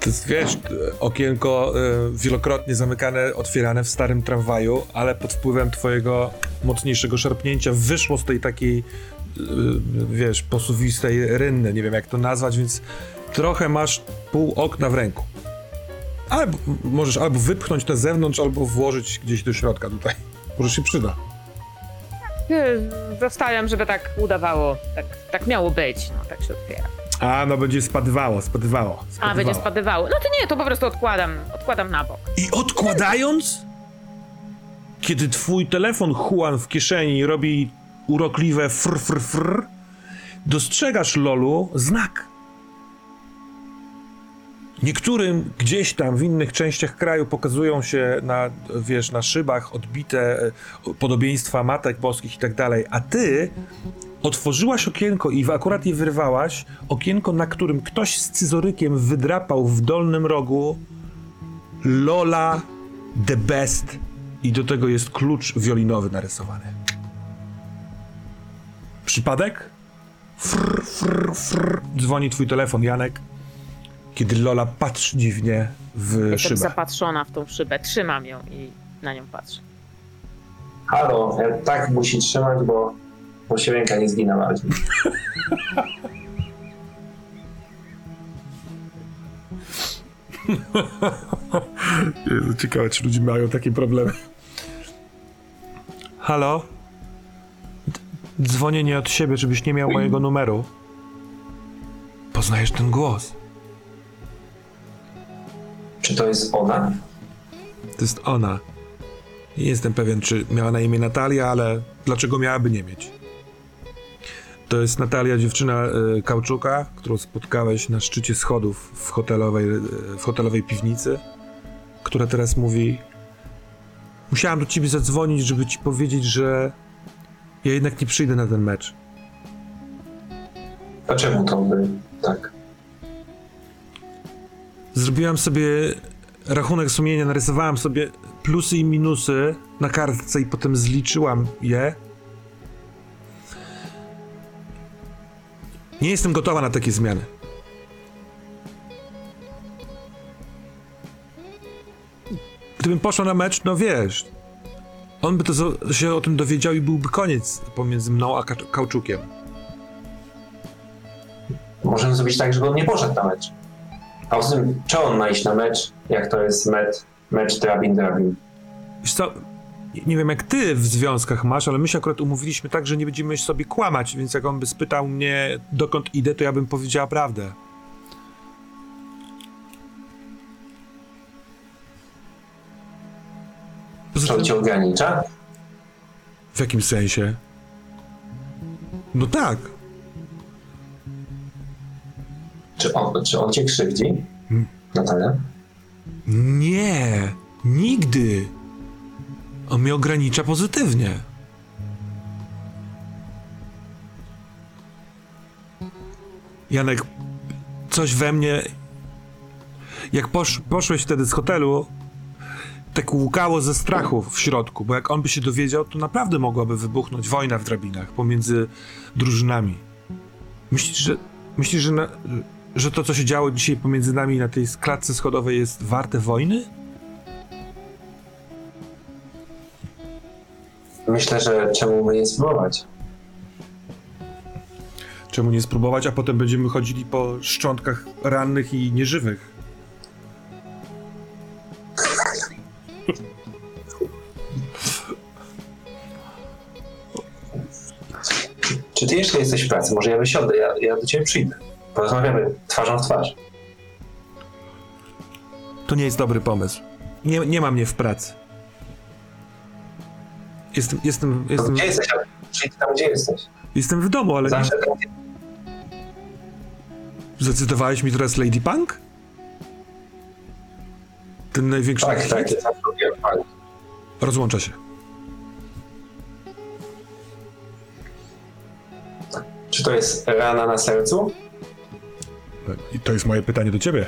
To jest, wiesz, okienko y, wielokrotnie zamykane, otwierane w starym tramwaju, ale pod wpływem twojego mocniejszego szarpnięcia wyszło z tej takiej, y, wiesz, posuwistej rynny, nie wiem jak to nazwać, więc trochę masz pół okna w ręku. Albo możesz albo wypchnąć na zewnątrz, albo włożyć gdzieś do środka tutaj. Może się przyda. Zostawiam, żeby tak udawało, tak, tak miało być, no tak się otwiera. A, no będzie spadywało, spadywało. A, będzie spadywało. No to nie, to po prostu odkładam, odkładam na bok. I odkładając, kiedy twój telefon Juan w kieszeni robi urokliwe fr, fr, fr, dostrzegasz, Lolu, znak. Niektórym gdzieś tam w innych częściach kraju pokazują się na, wiesz, na szybach odbite e, podobieństwa matek boskich i tak dalej, a ty otworzyłaś okienko i w- akurat je wyrwałaś, okienko, na którym ktoś z scyzorykiem wydrapał w dolnym rogu Lola the best i do tego jest klucz wiolinowy narysowany. Przypadek? Frr, frr, frr. Dzwoni twój telefon, Janek, kiedy Lola patrzy dziwnie w Jestem szybę. zapatrzona w tą szybę, trzymam ją i na nią patrzę. Halo, ja tak musi trzymać, bo, bo się ręka nie zgina bardziej. Jezu, ciekawe, czy ludzie mają takie problemy. Halo? D- Dzwonię nie od siebie, żebyś nie miał mojego numeru. Poznajesz ten głos. Czy to jest ona? To jest ona. Nie jestem pewien, czy miała na imię Natalia, ale dlaczego miałaby nie mieć? To jest Natalia, dziewczyna y, Kauczuka, którą spotkałeś na szczycie schodów w hotelowej, y, w hotelowej piwnicy, która teraz mówi: Musiałam do ciebie zadzwonić, żeby ci powiedzieć, że ja jednak nie przyjdę na ten mecz. A czemu to by tak? Zrobiłam sobie rachunek sumienia, narysowałam sobie plusy i minusy na kartce i potem zliczyłam je. Nie jestem gotowa na takie zmiany. Gdybym poszła na mecz, no wiesz, on by to się o tym dowiedział i byłby koniec pomiędzy mną a Ka- Kauczukiem. Możemy zrobić tak, żeby on nie poszedł na mecz. A poza tym, czy on ma iść na mecz, jak to jest mecz, mecz drabin-drabin? Wiesz co, nie- nie wiem jak ty w związkach masz, ale my się akurat umówiliśmy tak, że nie będziemy sobie kłamać, więc jak on by spytał mnie dokąd idę, to ja bym powiedziała prawdę. Czy cię ogranicza? w jakim sensie? No tak. Czy on, czy on cię krzywdzi? Hmm. Natalia? Nie, nigdy. On mnie ogranicza pozytywnie. Janek, coś we mnie. Jak posz, poszłeś wtedy z hotelu, tak łukało ze strachu w środku, bo jak on by się dowiedział, to naprawdę mogłaby wybuchnąć wojna w drabinach pomiędzy drużynami. Myślisz, że, myślisz, że, na, że to, co się działo dzisiaj pomiędzy nami na tej klatce schodowej jest warte wojny? Myślę, że czemu by nie spróbować? Czemu nie spróbować, a potem będziemy chodzili po szczątkach rannych i nieżywych? Czy ty jeszcze jesteś w pracy? Może ja wysiądę, ja, ja do ciebie przyjdę. Porozmawiamy twarzą w twarz. To nie jest dobry pomysł. Nie, nie ma mnie w pracy. Jestem, jestem, jestem, gdzie jesteś? Przyjdź tam, gdzie jesteś. jestem w domu, ale nie, Zawsze tam, gdzie... zdecydowałeś mi teraz Lady Punk? Ten największy Tak, hit? tak, ja. Rozłącza się. Czy to jest rana na sercu? I to jest moje pytanie do ciebie.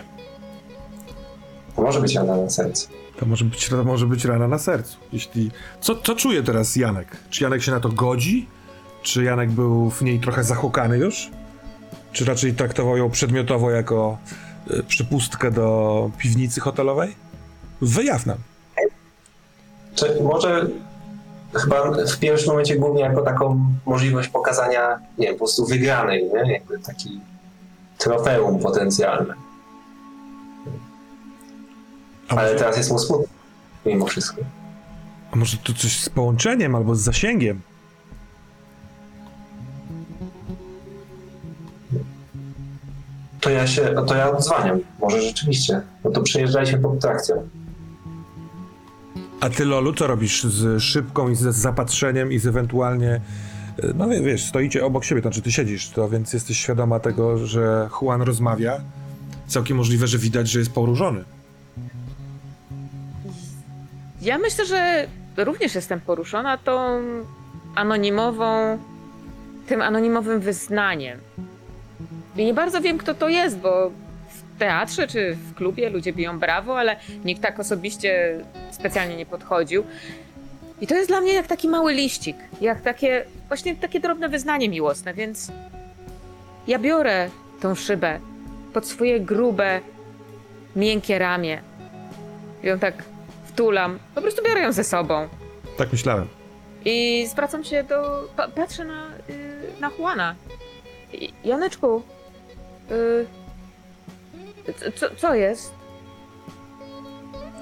To może być rana na sercu. To może być, to może być rana na sercu. Jeśli... Co, co czuje teraz Janek? Czy Janek się na to godzi? Czy Janek był w niej trochę zahukany już? Czy raczej traktował ją przedmiotowo jako y, przypustkę do piwnicy hotelowej? Wyjaw nam. Czy może chyba w pierwszym momencie głównie jako taką możliwość pokazania, nie wiem, po prostu wygranej, nie? Jakby taki trofeum potencjalne. Ale teraz jest mu smutno. Mimo wszystko. a może to coś z połączeniem albo z zasięgiem? To ja się, to ja odzwaniam. Może rzeczywiście. No to przyjeżdżajcie pod trakcją. A ty, Lolu, co robisz z szybką i z zapatrzeniem i z ewentualnie... y, No wie- wiesz, stoicie obok siebie, to znaczy ty siedzisz, to więc jesteś świadoma tego, że Juan rozmawia. Całkiem możliwe, że widać, że jest poruszony. Ja myślę, że również jestem poruszona tą anonimową, tym anonimowym wyznaniem. I nie bardzo wiem, kto to jest, bo w teatrze czy w klubie ludzie biją brawo, ale nikt tak osobiście specjalnie nie podchodził. I to jest dla mnie jak taki mały liścik, jak takie, właśnie takie drobne wyznanie miłosne, więc ja biorę tą szybę pod swoje grube, miękkie ramię. Ją tak wtulam, po prostu biorę ją ze sobą. Tak myślałem. I zwracam się do. Pa, patrzę na, y, na Juana. I- Janeczku. Y, co- co, co jest?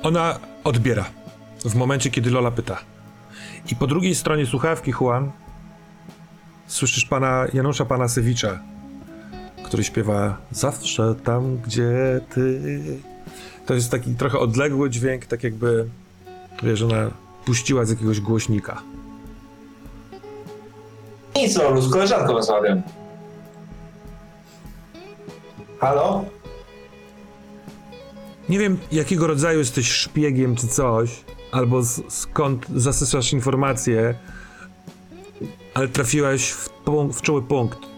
Ona odbiera w momencie, kiedy Lola pyta. I po drugiej stronie słuchawki, Juan, słyszysz pana Janusza Panasewicza, który śpiewa Zawsze tam, gdzie ty. To jest taki trochę odległy dźwięk, tak jakby, wiesz, ona puściła z jakiegoś głośnika. Nic, Lolu, z koleżanką rozmawiam. Halo? Nie wiem, jakiego rodzaju jesteś szpiegiem czy coś, albo z, skąd zasysasz informacje, ale trafiłaś w, w czuły punkt.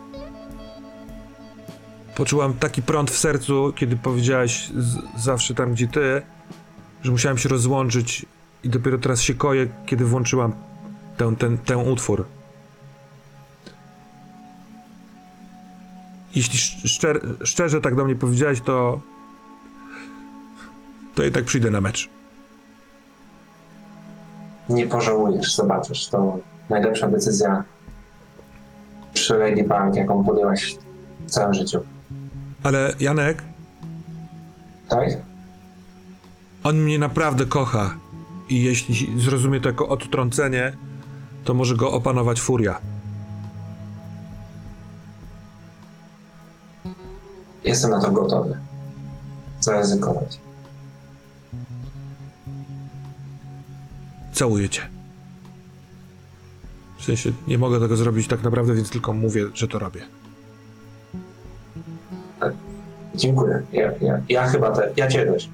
Poczułam taki prąd w sercu, kiedy powiedziałaś z, zawsze tam, gdzie ty, że musiałem się rozłączyć i dopiero teraz się koję, kiedy włączyłam ten, ten, ten utwór. Jeśli sz- szczer, szczerze tak do mnie powiedziałaś, to to i tak przyjdę na mecz. Nie pożałujesz, zobaczysz. To najlepsza decyzja przy Lady Punk, jaką podjęłaś w całym życiu. Ale Janek, Tak? on mnie naprawdę kocha. I jeśli zrozumie to jako odtrącenie, to może go opanować furia. Jestem na to gotowy. Zaryzykować. Całuję cię. W sensie, nie mogę tego zrobić tak naprawdę, więc tylko mówię, że to robię. Dziękuję. Ja, ja, ja chyba te, ja cię też.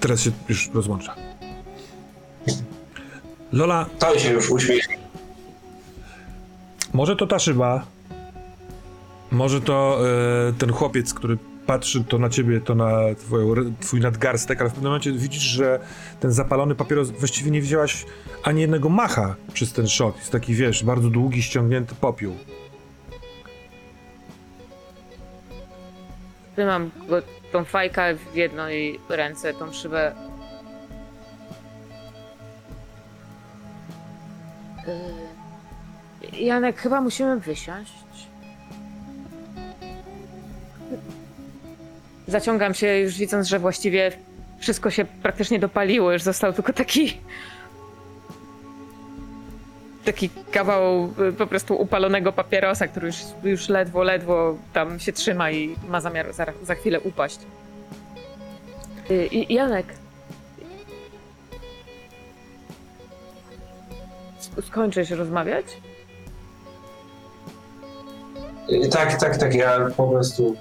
Teraz się już rozłącza. Lola, To się już uśmiechnie. może to ta szyba, może to e, ten chłopiec, który patrzy to na ciebie, to na twoją, twój nadgarstek, ale w pewnym momencie widzisz, że ten zapalony papieros, właściwie nie wzięłaś ani jednego macha przez ten szok. Jest taki, wiesz, bardzo długi, ściągnięty popiół. Trzymam go, tą fajkę w jednej ręce, tą szybę. Y, Janek, chyba musimy wysiąść. Zaciągam się już widząc, że właściwie wszystko się praktycznie dopaliło, już został tylko taki taki kawał y, po prostu upalonego papierosa, który już, już ledwo, ledwo tam się trzyma i ma zamiar za, za chwilę upaść. Y, I Janek. Sk- Skończysz rozmawiać? Y, Tak, tak, tak. Ja po prostu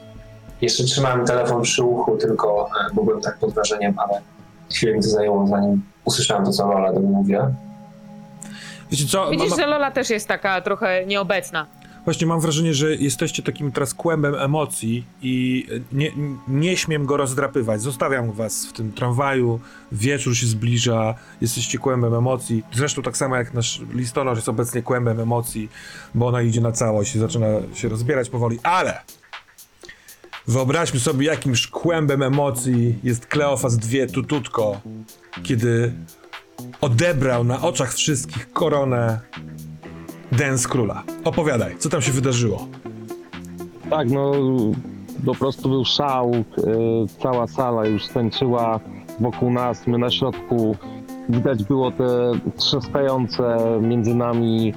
jeszcze trzymałem telefon przy uchu, tylko e, bo byłem tak pod wrażeniem, ale chwilę mi to zajęło, zanim usłyszałem to, co Lola do mnie mówiła. Wiecie co? Widzisz, że Lola też jest taka trochę nieobecna. Właśnie mam wrażenie, że jesteście takim teraz kłębem emocji i nie, nie śmiem go rozdrapywać. Zostawiam was w tym tramwaju, wieczór się zbliża, jesteście kłębem emocji. Zresztą tak samo jak nasz listonosz jest obecnie kłębem emocji, bo ona idzie na całość i zaczyna się rozbierać powoli, ale wyobraźmy sobie jakimś kłębem emocji jest Kleofas II Tututko, kiedy odebrał na oczach wszystkich koronę Dance Króla. Opowiadaj, co tam się wydarzyło? Tak, no po prostu był szał, e, cała sala już tańczyła wokół nas, my na środku. Widać było te trzaskające między nami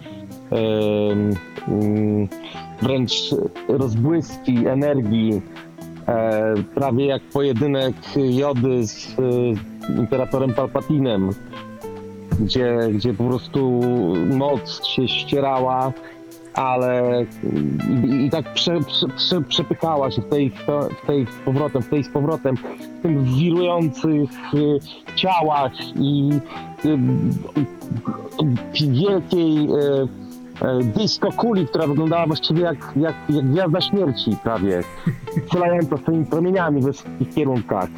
mm, wręcz rozbłyski energii, e, prawie jak pojedynek Jody z e, Imperatorem Palpatinem, gdzie, gdzie po prostu moc się ścierała ale i, i tak prze, prze, prze, przepychała się w tej, w tej z powrotem, w tej z powrotem, w tych wirujących y, ciałach i y, wielkiej y, disco kuli, która wyglądała właściwie jak, jak, jak gwiazda śmierci prawie, strzelająca swoimi promieniami we wszystkich kierunkach.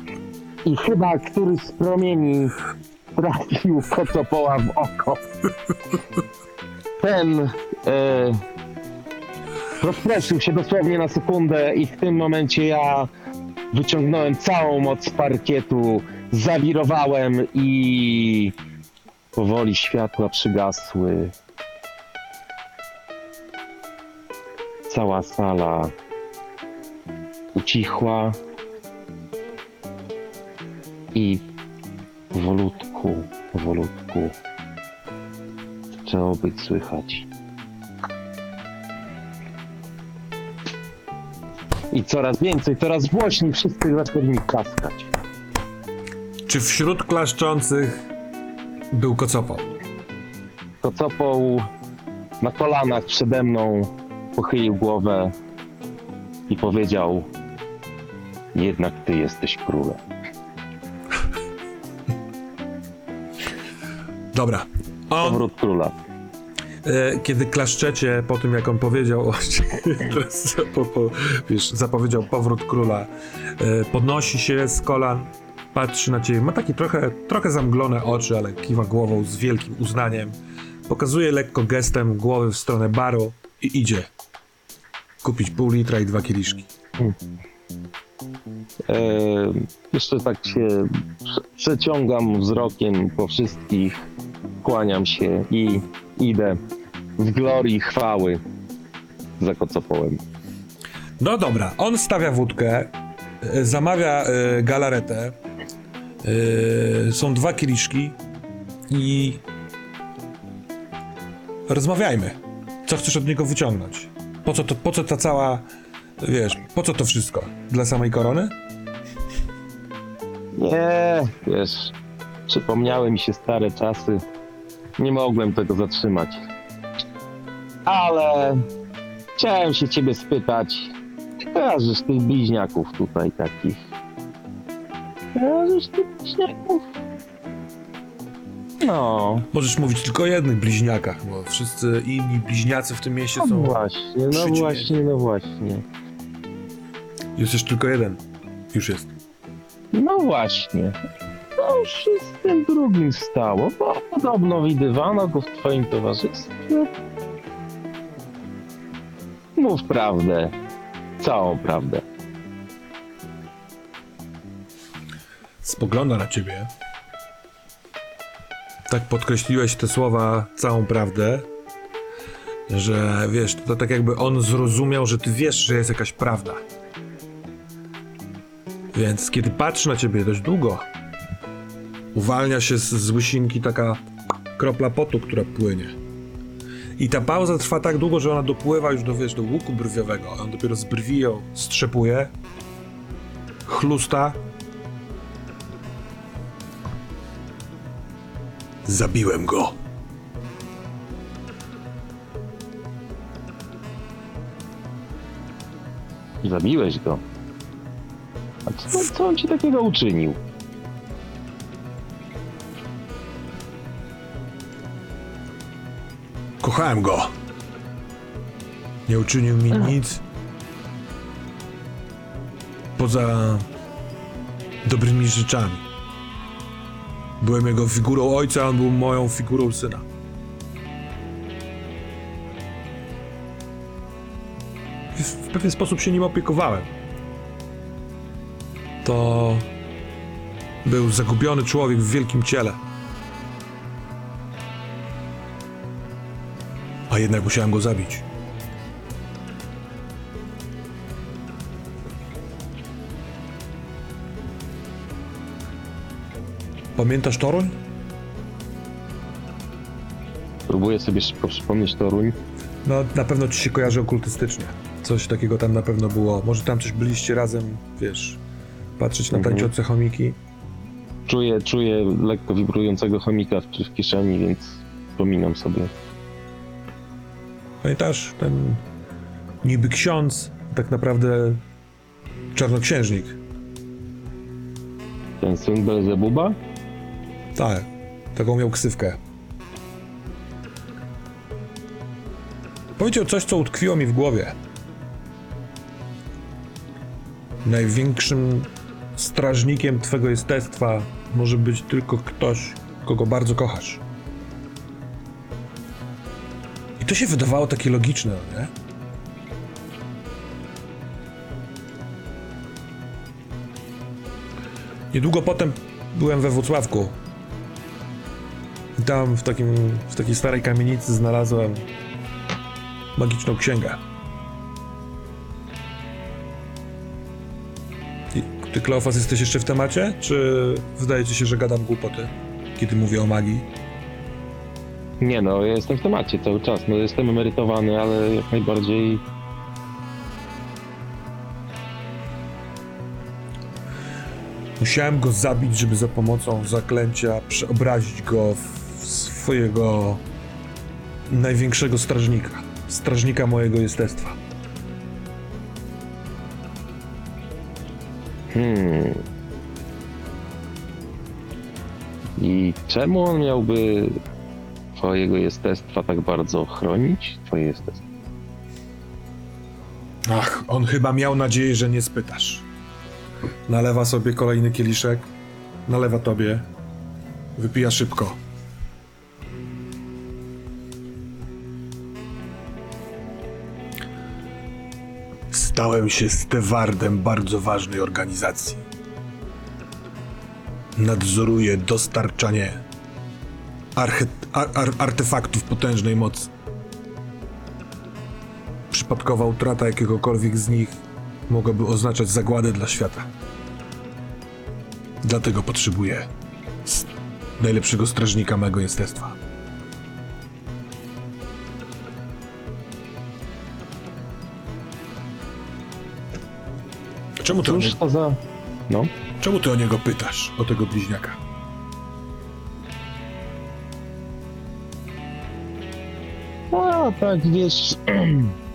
I chyba któryś z promieni trafił kocopoła w oko. Ten e, rozproszył się dosłownie na sekundę i w tym momencie ja wyciągnąłem całą moc parkietu, zawirowałem i powoli światła przygasły. Cała sala ucichła i powolutku, powolutku zaczęło być słychać. I coraz więcej, coraz głośniej wszyscy zaczęli mi klaskać. Czy wśród klaszczących był kocopał? Kocopoł na kolanach przede mną pochylił głowę i powiedział jednak ty jesteś królem. Dobra. On, Powrót króla. e, kiedy klaszczecie po tym, jak on powiedział, teraz po, po, wiesz, zapowiedział powrót króla, e, podnosi się z kolan, patrzy na ciebie, ma takie trochę, trochę zamglone oczy, ale kiwa głową z wielkim uznaniem, pokazuje lekko gestem głowy w stronę baru i idzie kupić pół litra i dwa kieliszki. E, jeszcze tak się prze- przeciągam wzrokiem po wszystkich, kłaniam się i idę w glorii chwały za kocopołem. No dobra, on stawia wódkę, e, zamawia e, galaretę, e, są dwa kieliszki i rozmawiajmy. Co chcesz od niego wyciągnąć? Po co, to, po co ta cała, wiesz, po co to wszystko? Dla samej korony? Nie, wiesz, przypomniały mi się stare czasy. Nie mogłem tego zatrzymać. Ale chciałem się ciebie spytać, kojarzysz tych bliźniaków tutaj takich? Kojarzysz tych bliźniaków? No, Możesz mówić tylko o jednych bliźniakach, bo wszyscy inni bliźniacy w tym mieście no są... właśnie, no przeciwieństwa. właśnie, no właśnie. Jest jeszcze tylko jeden. Już jest. No właśnie. Już się z tym drugim stało, bo podobno widywano go w twoim towarzystwie. Mów prawdę. Całą prawdę. spogląda na ciebie. Tak podkreśliłeś te słowa całą prawdę, że wiesz, to tak jakby on zrozumiał, że ty wiesz, że jest jakaś prawda. Więc kiedy patrzy na ciebie dość długo, uwalnia się z, łysinki taka kropla potu, która płynie. I ta pauza trwa tak długo, że ona dopływa już do, wiesz, do łuku brwiowego. On dopiero z brwi ją strzepuje, chlusta. Zabiłem go. Zabiłeś go. A co, co on ci takiego uczynił? Kochałem go. Nie uczynił mi nic. Poza dobrymi rzeczami. Byłem jego figurą ojca, on był moją figurą syna. W, w pewien sposób się nim opiekowałem. To był zagubiony człowiek w wielkim ciele. Jednak musiałem go zabić. Pamiętasz Toruń? Próbuję sobie szybko przypomnieć Toruń. No, na pewno ci się kojarzy okultystycznie. Coś takiego tam na pewno było. Może tam coś byliście razem, wiesz, patrzeć na Mhm. tańczące chomiki. Czuję, czuję lekko wibrującego chomika w, w kieszeni, więc pominam sobie. Pamiętasz, ten niby ksiądz, tak naprawdę czarnoksiężnik. Ten syn Belzebuba? Tak, taką miał ksywkę. Powiedział coś, co utkwiło mi w głowie. Największym strażnikiem twego jestestwa może być tylko ktoś, kogo bardzo kochasz. To się wydawało takie logiczne, no nie? Niedługo potem byłem we Wrocławku. I tam w, takim, w takiej starej kamienicy znalazłem magiczną księgę. Ty, Kleofas, jesteś jeszcze w temacie? Czy wydaje ci się, że gadam głupoty, kiedy mówię o magii? Nie no, ja jestem w temacie cały czas. No jestem emerytowany, ale jak najbardziej Musiałem go zabić, żeby za pomocą zaklęcia przeobrazić go w swojego największego strażnika. Strażnika mojego jestestwa. Hmm. I czemu on miałby twojego jestestwa tak bardzo chronić? Twoje jestestwo. Ach, on chyba miał nadzieję, że nie spytasz. Nalewa sobie kolejny kieliszek, nalewa tobie, wypija szybko. Stałem się stewardem bardzo ważnej organizacji. Nadzoruję dostarczanie arche- ar- ar- artefaktów potężnej mocy. Przypadkowa utrata jakiegokolwiek z nich mogłaby oznaczać zagładę dla świata. Dlatego potrzebuję najlepszego strażnika mego jestestwa. Czemu ty, o nie, Cóż to za... No. czemu ty o niego pytasz, o tego bliźniaka? Tak, wiesz...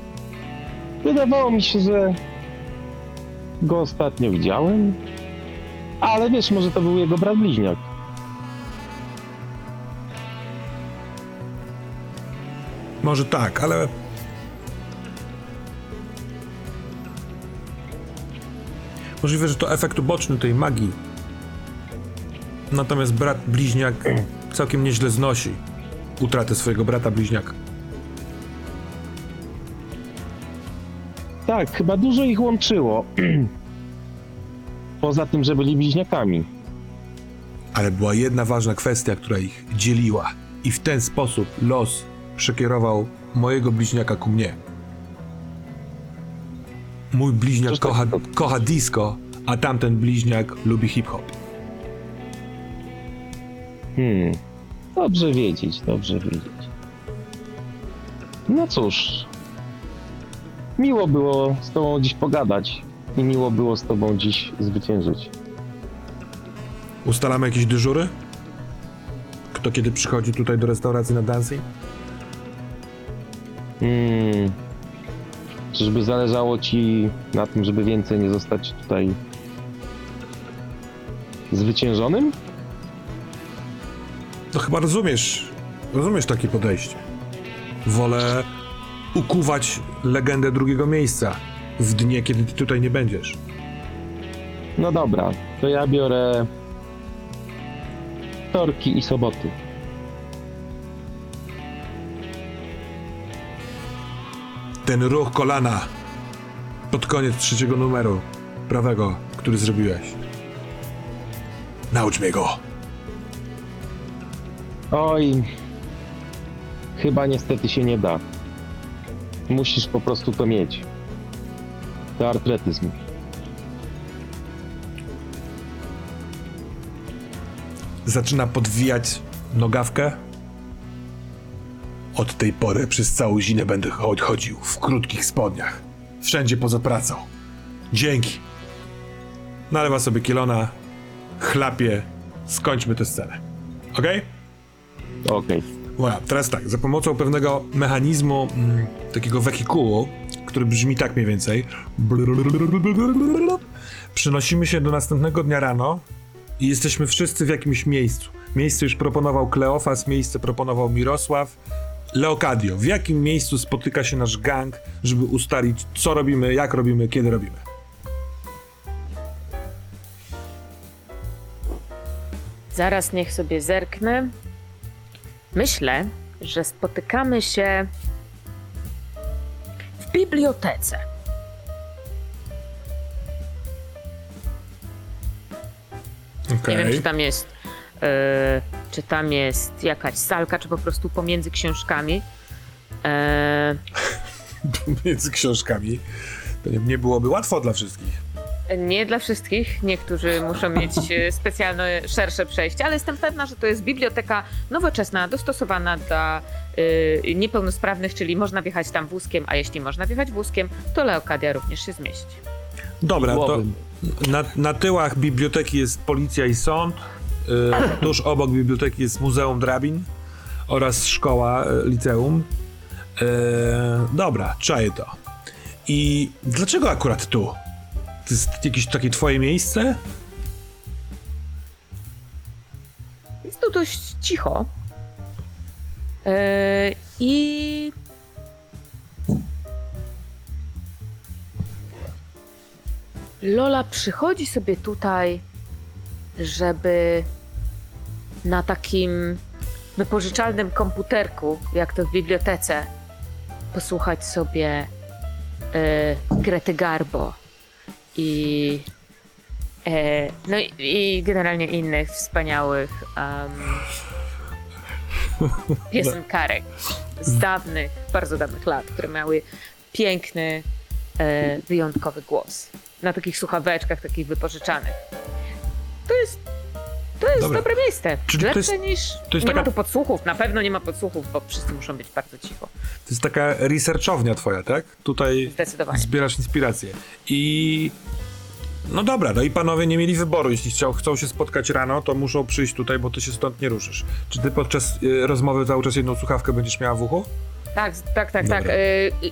Wydawało mi się, że go ostatnio widziałem. Ale wiesz, może to był jego brat bliźniak. Może tak, ale. Możliwe, że to efekt uboczny tej magii. Natomiast brat bliźniak całkiem nieźle znosi utratę swojego brata bliźniaka. Tak, chyba dużo ich łączyło. Poza tym, że byli bliźniakami. Ale była jedna ważna kwestia, która ich dzieliła, i w ten sposób los przekierował mojego bliźniaka ku mnie. Mój bliźniak kocha, kocha disco, a tamten bliźniak lubi hip-hop. Hmm. Dobrze wiedzieć, dobrze wiedzieć. No cóż, miło było z tobą dziś pogadać i miło było z tobą dziś zwyciężyć. Ustalamy jakieś dyżury? Kto kiedy przychodzi tutaj do restauracji na dancing? Hmm. Czyżby zależało ci na tym, żeby więcej nie zostać tutaj zwyciężonym? No chyba rozumiesz, rozumiesz takie podejście. Wolę ukuwać legendę drugiego miejsca w dnie, kiedy ty tutaj nie będziesz. No dobra, to ja biorę wtorki i soboty. Ten ruch kolana pod koniec trzeciego numeru prawego, który zrobiłeś. Naucz mnie go. Oj, chyba niestety się nie da. Musisz po prostu to mieć. To atletyzm. Zaczyna podwijać nogawkę. Od tej pory przez całą zimę będę cho- chodził w krótkich spodniach. Wszędzie poza pracą. Dzięki. Nalewa sobie kielona, chlapie. Skończmy tę scenę. Okej? Okej. Voilà, teraz tak, za pomocą pewnego mechanizmu mm, takiego wehikułu, który brzmi tak mniej więcej, przenosimy się do następnego dnia rano i jesteśmy wszyscy w jakimś miejscu. Miejsce już proponował Kleofas, miejsce proponował Mirosław. Leokadio, w jakim miejscu spotyka się nasz gang, żeby ustalić, co robimy, jak robimy, kiedy robimy? Zaraz niech sobie zerknę. Myślę, że spotykamy się w bibliotece. Nie wiem, czy tam jest. e, czy tam jest jakaś salka, czy po prostu pomiędzy książkami. E, Między książkami. To nie byłoby łatwo dla wszystkich. Nie dla wszystkich. Niektórzy muszą mieć e, specjalne, szersze przejście, ale jestem pewna, że to jest biblioteka nowoczesna, dostosowana dla e, niepełnosprawnych, czyli można wjechać tam wózkiem, a jeśli można wjechać wózkiem, to Leokadia również się zmieści. Dobra, to na, na tyłach biblioteki jest policja i sąd. Y, tuż obok biblioteki jest Muzeum Drabin oraz szkoła, y, liceum. Dobra, czaję to. I dlaczego akurat tu? To jest jakieś takie twoje miejsce? Jest tu dość cicho. E, I. Lola przychodzi sobie tutaj, żeby na takim wypożyczalnym komputerku, jak to w bibliotece, posłuchać sobie e, Grety Garbo i E, no i, i generalnie innych wspaniałych um, piosenkarek z dawnych, bardzo dawnych lat, które miały piękny, e, wyjątkowy głos. Na takich słuchaweczkach, takich wypożyczanych. To jest, to jest Dobra. dobre miejsce. Czyli to Lepsze jest- niż... to jest nie taka- ma tu podsłuchów, na pewno nie ma podsłuchów, bo wszyscy muszą być bardzo cicho. To jest taka researchownia twoja, tak? Tutaj Zdecydowanie. zbierasz inspirację. I. No dobra, no i panowie nie mieli wyboru. Jeśli chciał, chcą się spotkać rano, to muszą przyjść tutaj, bo ty się stąd nie ruszysz. Czy ty podczas y, rozmowy cały czas jedną słuchawkę będziesz miała w uchu? Tak, tak, tak, Dobra. tak.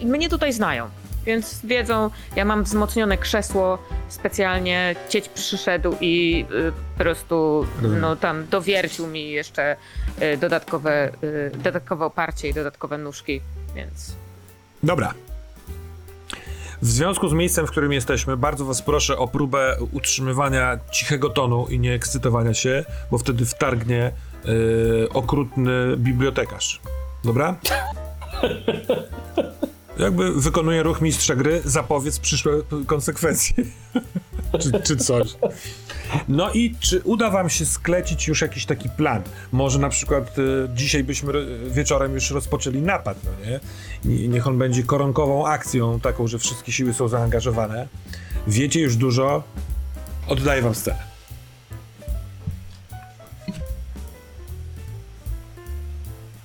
Y, mnie tutaj znają, więc wiedzą, ja mam wzmocnione krzesło specjalnie, cieć przyszedł i y, po prostu no, tam dowiercił mi jeszcze y, dodatkowe, y, dodatkowe oparcie i dodatkowe nóżki, więc Dobra. W związku z miejscem, w którym jesteśmy, bardzo was proszę o próbę utrzymywania cichego tonu i nie ekscytowania się, bo wtedy wtargnie okrutny bibliotekarz. Dobra? Jakby wykonuje ruch mistrza gry, zapowiedz przyszłe konsekwencje. czy, czy coś. No i czy uda wam się sklecić już jakiś taki plan? Może na przykład y, dzisiaj byśmy wieczorem już rozpoczęli napad, no nie? I niech on będzie koronkową akcją, taką, że wszystkie siły są zaangażowane. Wiecie już dużo. Oddaję wam scenę.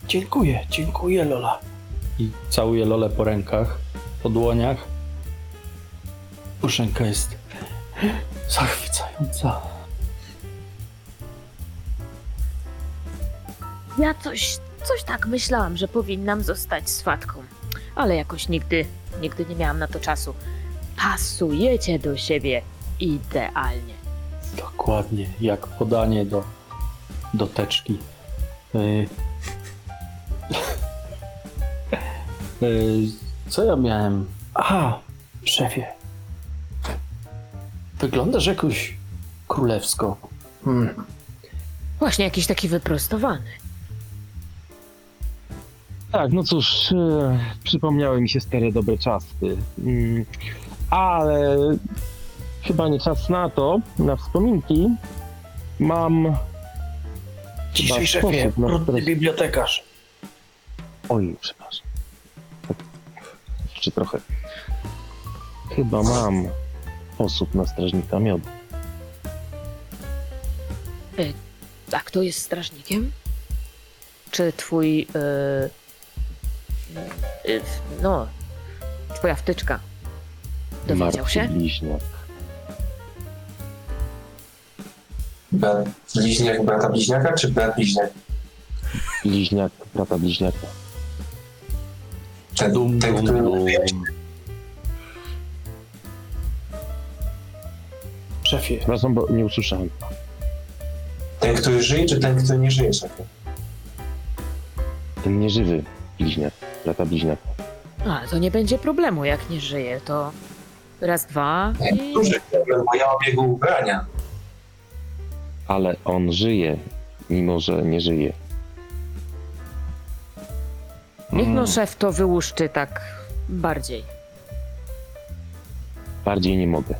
Dziękuję, dziękuję Lola. I całuję Lolę po rękach, po dłoniach. Puszenka jest zachwycająca. Ja coś, coś tak myślałam, że powinnam zostać swatką. Ale jakoś nigdy, nigdy nie miałam na to czasu. Pasujecie do siebie idealnie. Dokładnie, jak podanie do, do teczki. Yy. Yy, co ja miałem? Aha, szefie. Wyglądasz jakoś królewsko. Hmm. Właśnie jakiś taki wyprostowany. Tak, no cóż, e, przypomniały mi się stare dobre czasy. Mm, ale chyba nie czas na to, na wspominki. Mam. Ciszej, Chyba szefie, sposób na brudny stres. bibliotekarz. Oj, przepraszam. Jeszcze trochę. Chyba mam sposób na strażnika miodu. A kto jest strażnikiem? Czy twój. Yy, yy, no. Twoja wtyczka. Dowiedział Martwy się? bliźniak. Brat bliźniak brata bliźniaka, czy brat bliźniak? Bliźniak, brata bliźniaka. Ten, Dum, ten dum, który dum. Szefie, Przepraszam, bo nie usłyszałem. Ten, który żyje, czy ten, który nie żyje, szefie? Ten nieżywy bliźniak, brata bliźniaka. A, to nie będzie problemu, jak nie żyje, to raz, dwa i... Duży problem, bo ja mam jego ubrania. Ale on żyje, mimo że nie żyje. Niech no Mm, szef to wyłuszczy tak bardziej. Bardziej nie mogę.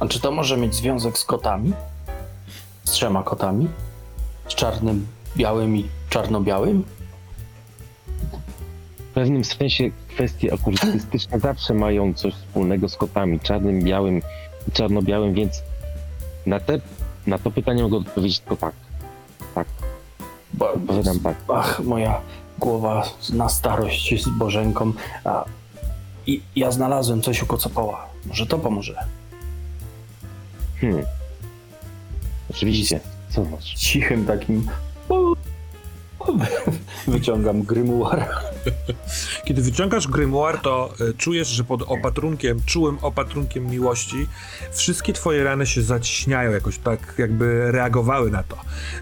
a czy to może mieć związek z kotami? Z trzema kotami? Z czarnym, białym i czarno-białym? W pewnym sensie kwestie okultystyczne zawsze mają coś wspólnego z kotami, czarnym, białym i czarno-białym, więc na, te, na to pytanie mogę odpowiedzieć tylko tak. Tak, Bo, odpowiadam tak. Ach, moja głowa na starość z Bożenką. A, I ja znalazłem coś u Kocopoła. Może to pomoże. Hmm. Oczywiście. Co masz? Cichym takim... Wyciągam grymuar. Kiedy wyciągasz grimoire, to y, czujesz, że pod opatrunkiem, czułym opatrunkiem miłości, wszystkie twoje rany się zaciśniają jakoś tak, jakby reagowały na to.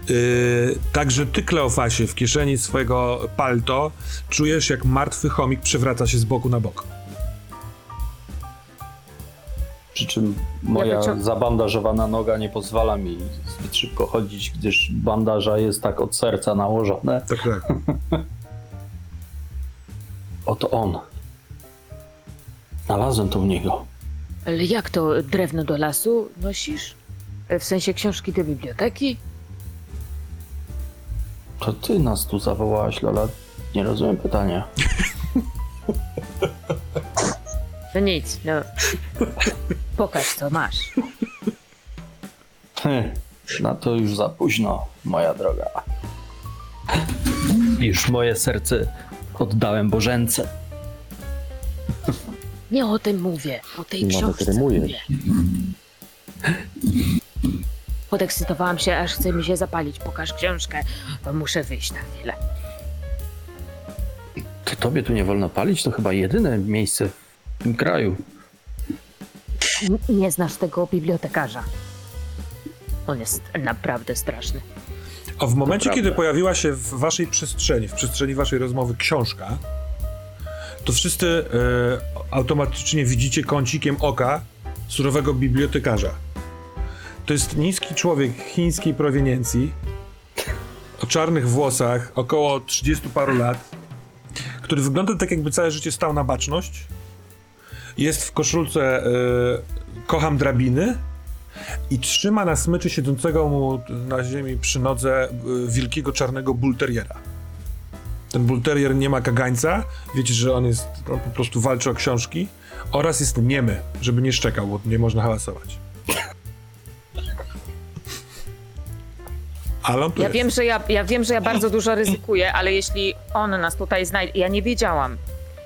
Y, także ty, Kleofasie, w kieszeni swojego palto czujesz, jak martwy chomik przewraca się z boku na bok. Przy czym moja wycią- zabandażowana noga nie pozwala mi zbyt szybko chodzić, gdyż bandaża jest tak od serca nałożone. Tak, tak. Oto on. Znalazłem to u niego. Ale jak to drewno do lasu nosisz? W sensie książki do biblioteki? To ty nas tu zawołałaś, Lola. Nie rozumiem pytania. No nic, no. Pokaż, co masz. Heh, Na to już za późno, moja droga. Już moje serce oddałem Bożence. Nie o tym mówię, o tej Nawet książce rymuje. mówię. Podekscytowałam się, aż chce mi się zapalić. Pokaż książkę, bo muszę wyjść na chwilę. Ty tobie tu nie wolno palić? To chyba jedyne miejsce w tym kraju. Nie znasz tego bibliotekarza. On jest naprawdę straszny. A w momencie, kiedy pojawiła się w waszej przestrzeni, w przestrzeni waszej rozmowy książka, to wszyscy e, automatycznie widzicie kącikiem oka surowego bibliotekarza. To jest niski człowiek chińskiej proweniencji, o czarnych włosach, około 30 paru lat, który wygląda tak, jakby całe życie stał na baczność. Jest w koszulce e, Kocham drabiny i trzyma na smyczy siedzącego mu na ziemi przy nodze y, wielkiego czarnego bulteriera. Ten bulterier nie ma kagańca, wiecie, że on jest, on po prostu walczy o książki oraz jest niemy, żeby nie szczekał, bo nie można hałasować. Ale on tu Ja jest. wiem, że ja, ja wiem, że ja bardzo dużo ryzykuję, ale jeśli on nas tutaj znajdzie, ja nie wiedziałam,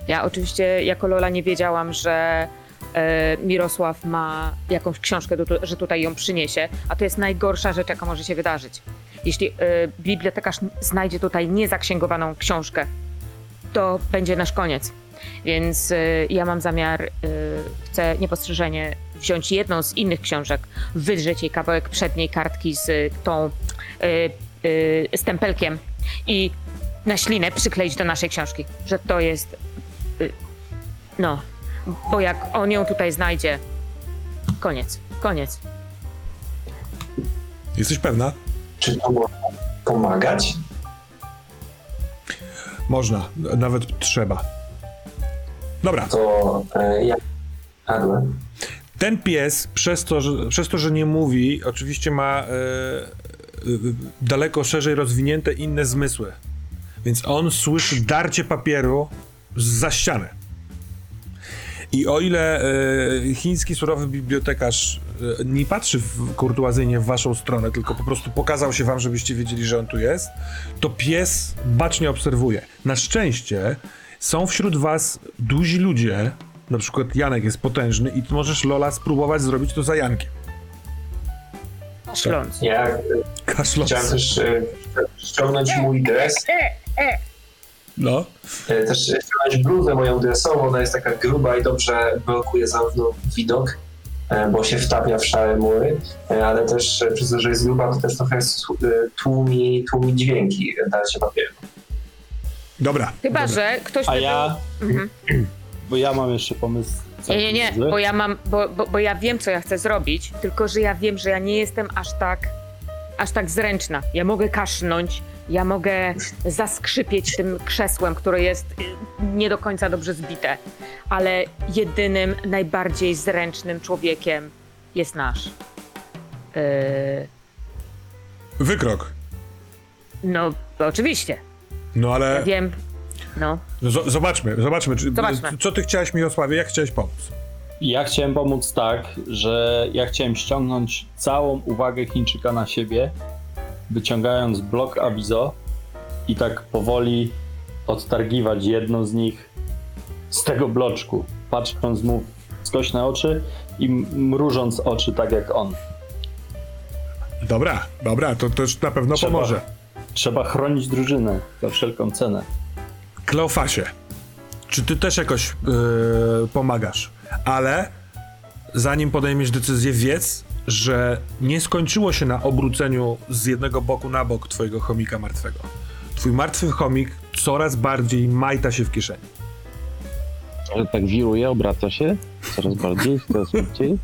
Ja oczywiście jako Lola nie wiedziałam, że e, Mirosław ma jakąś książkę, do, że tutaj ją przyniesie, a to jest najgorsza rzecz, jaka może się wydarzyć. Jeśli e, bibliotekarz znajdzie tutaj niezaksięgowaną książkę, to będzie nasz koniec. Więc e, ja mam zamiar, e, chcę niepostrzeżenie wziąć jedną z innych książek, wydrzeć jej kawałek przedniej kartki z tą e, e, stempelkiem i na ślinę przykleić do naszej książki, że to jest. No, bo jak on ją tutaj znajdzie, koniec, koniec. Jesteś pewna? Czy to może pomagać? Można, nawet trzeba. Dobra, To e, ja ten pies, przez to, że, przez to, że nie mówi, oczywiście ma e, e, daleko szerzej rozwinięte inne zmysły. Więc on słyszy darcie papieru za ściany. I o ile e, chiński surowy bibliotekarz e, nie patrzy w, kurtuazyjnie w waszą stronę, tylko po prostu pokazał się wam, żebyście wiedzieli, że on tu jest, to pies bacznie obserwuje. Na szczęście są wśród was duzi ludzie, na przykład Janek jest potężny i ty możesz Lola spróbować zrobić to za Jankiem. Śląc. Ja e, Kaszląc. chciałem też e, ściągnąć mój dres. No. E, Też ściągnąć bluzę moją dresową. Ona jest taka gruba i dobrze blokuje zarówno widok, e, bo się wtapia w szare mury, e, ale też przez to, że jest gruba, to też trochę tłumi, tłumi dźwięki darcie papieru. Dobra. Chyba, dobra. że ktoś A by ja, był... Mhm. bo ja mam jeszcze pomysł. Nie, nie, nie, bo ja mam, bo, bo, bo ja wiem, co ja chcę zrobić, tylko że ja wiem, że ja nie jestem aż tak, aż tak zręczna. Ja mogę kaszlnąć, ja mogę zaskrzypieć tym krzesłem, które jest nie do końca dobrze zbite, ale jedynym, najbardziej zręcznym człowiekiem jest nasz. Yy, Wykrok. no, oczywiście, No ja ale wiem, no. z- zobaczmy, zobaczmy. Czy, Zobaczmy. Co ty chciałeś Mirosławie, jak chciałeś pomóc? Ja chciałem pomóc tak, że ja chciałem ściągnąć całą uwagę Chińczyka na siebie, wyciągając blok awizo i tak powoli odtargiwać jedną z nich z tego bloczku, patrząc mu skośne oczy i mrużąc oczy tak jak on. Dobra, dobra, to też na pewno Trzeba. pomoże. Trzeba chronić drużynę za wszelką cenę. Kleofasie, czy ty też jakoś yy, pomagasz? Ale zanim podejmiesz decyzję, wiedz, że nie skończyło się na obróceniu z jednego boku na bok twojego chomika martwego. Twój martwy chomik coraz bardziej majta się w kieszeni. Ale tak wiruje, obraca się coraz bardziej, coraz szybciej.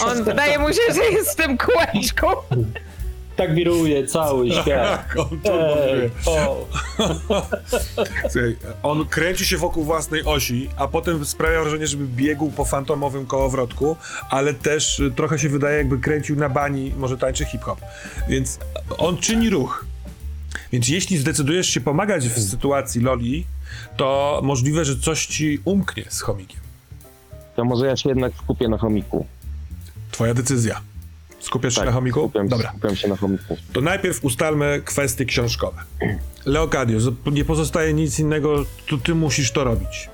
On wydaje mu się, że jest w tym kółeczku. Tak wiruje cały świat. On to Ej, o, Słuchaj, on kręci się wokół własnej osi, a potem sprawia wrażenie, żeby biegł po fantomowym kołowrotku, ale też y, trochę się wydaje, jakby kręcił na bani, może tańczy hip-hop. Więc on czyni ruch. Więc jeśli zdecydujesz się pomagać w sytuacji Loli, to możliwe, że coś ci umknie z chomikiem. To może ja się jednak skupię na chomiku. Twoja decyzja. Skupiasz się na chomiku? Tak, Skupiam, Dobra. skupiam się na chomiku. To najpierw ustalmy kwestie książkowe. Leokadio, z- nie pozostaje nic innego, to ty musisz to robić.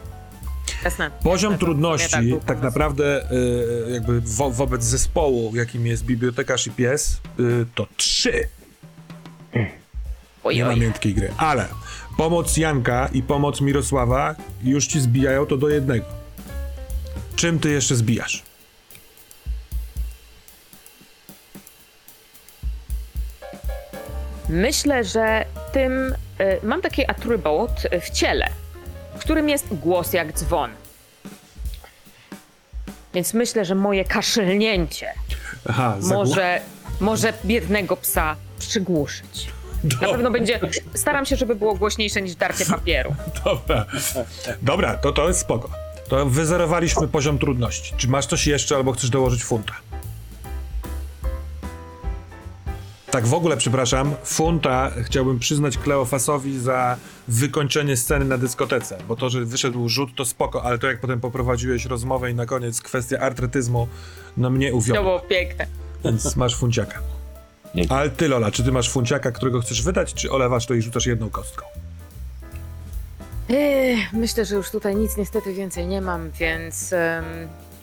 Jasne. Poziom Jasne, trudności, tak pomysł. naprawdę y, jakby wo, wobec zespołu, jakim jest bibliotekarz i pies, y, to trzy. Oj, Nie ma miętkiej gry. Ale pomoc Janka i pomoc Mirosława już ci zbijają to do jednego. Czym ty jeszcze zbijasz? Myślę, że tym y, mam taki atrybut w ciele, w którym jest głos jak dzwon. Więc myślę, że moje kaszlnięcie Aha, może, może biednego psa przygłuszyć. Na pewno będzie. Staram się, żeby było głośniejsze niż darcie papieru. Dobra. Dobra, to to jest spoko. To wyzerowaliśmy poziom trudności. Czy masz coś jeszcze, albo chcesz dołożyć funta? Tak w ogóle, przepraszam, funta chciałbym przyznać Kleofasowi za wykończenie sceny na dyskotece, bo to, że wyszedł rzut, to spoko, ale to jak potem poprowadziłeś rozmowę i na koniec kwestia artretyzmu, no mnie To uwiodła, było piękne. więc masz funciaka. Dzięki. Ale ty, Lola, czy ty masz funciaka, którego chcesz wydać, czy olewasz to i rzucasz jedną kostką? Ech, myślę, że już tutaj nic niestety więcej nie mam, więc. em,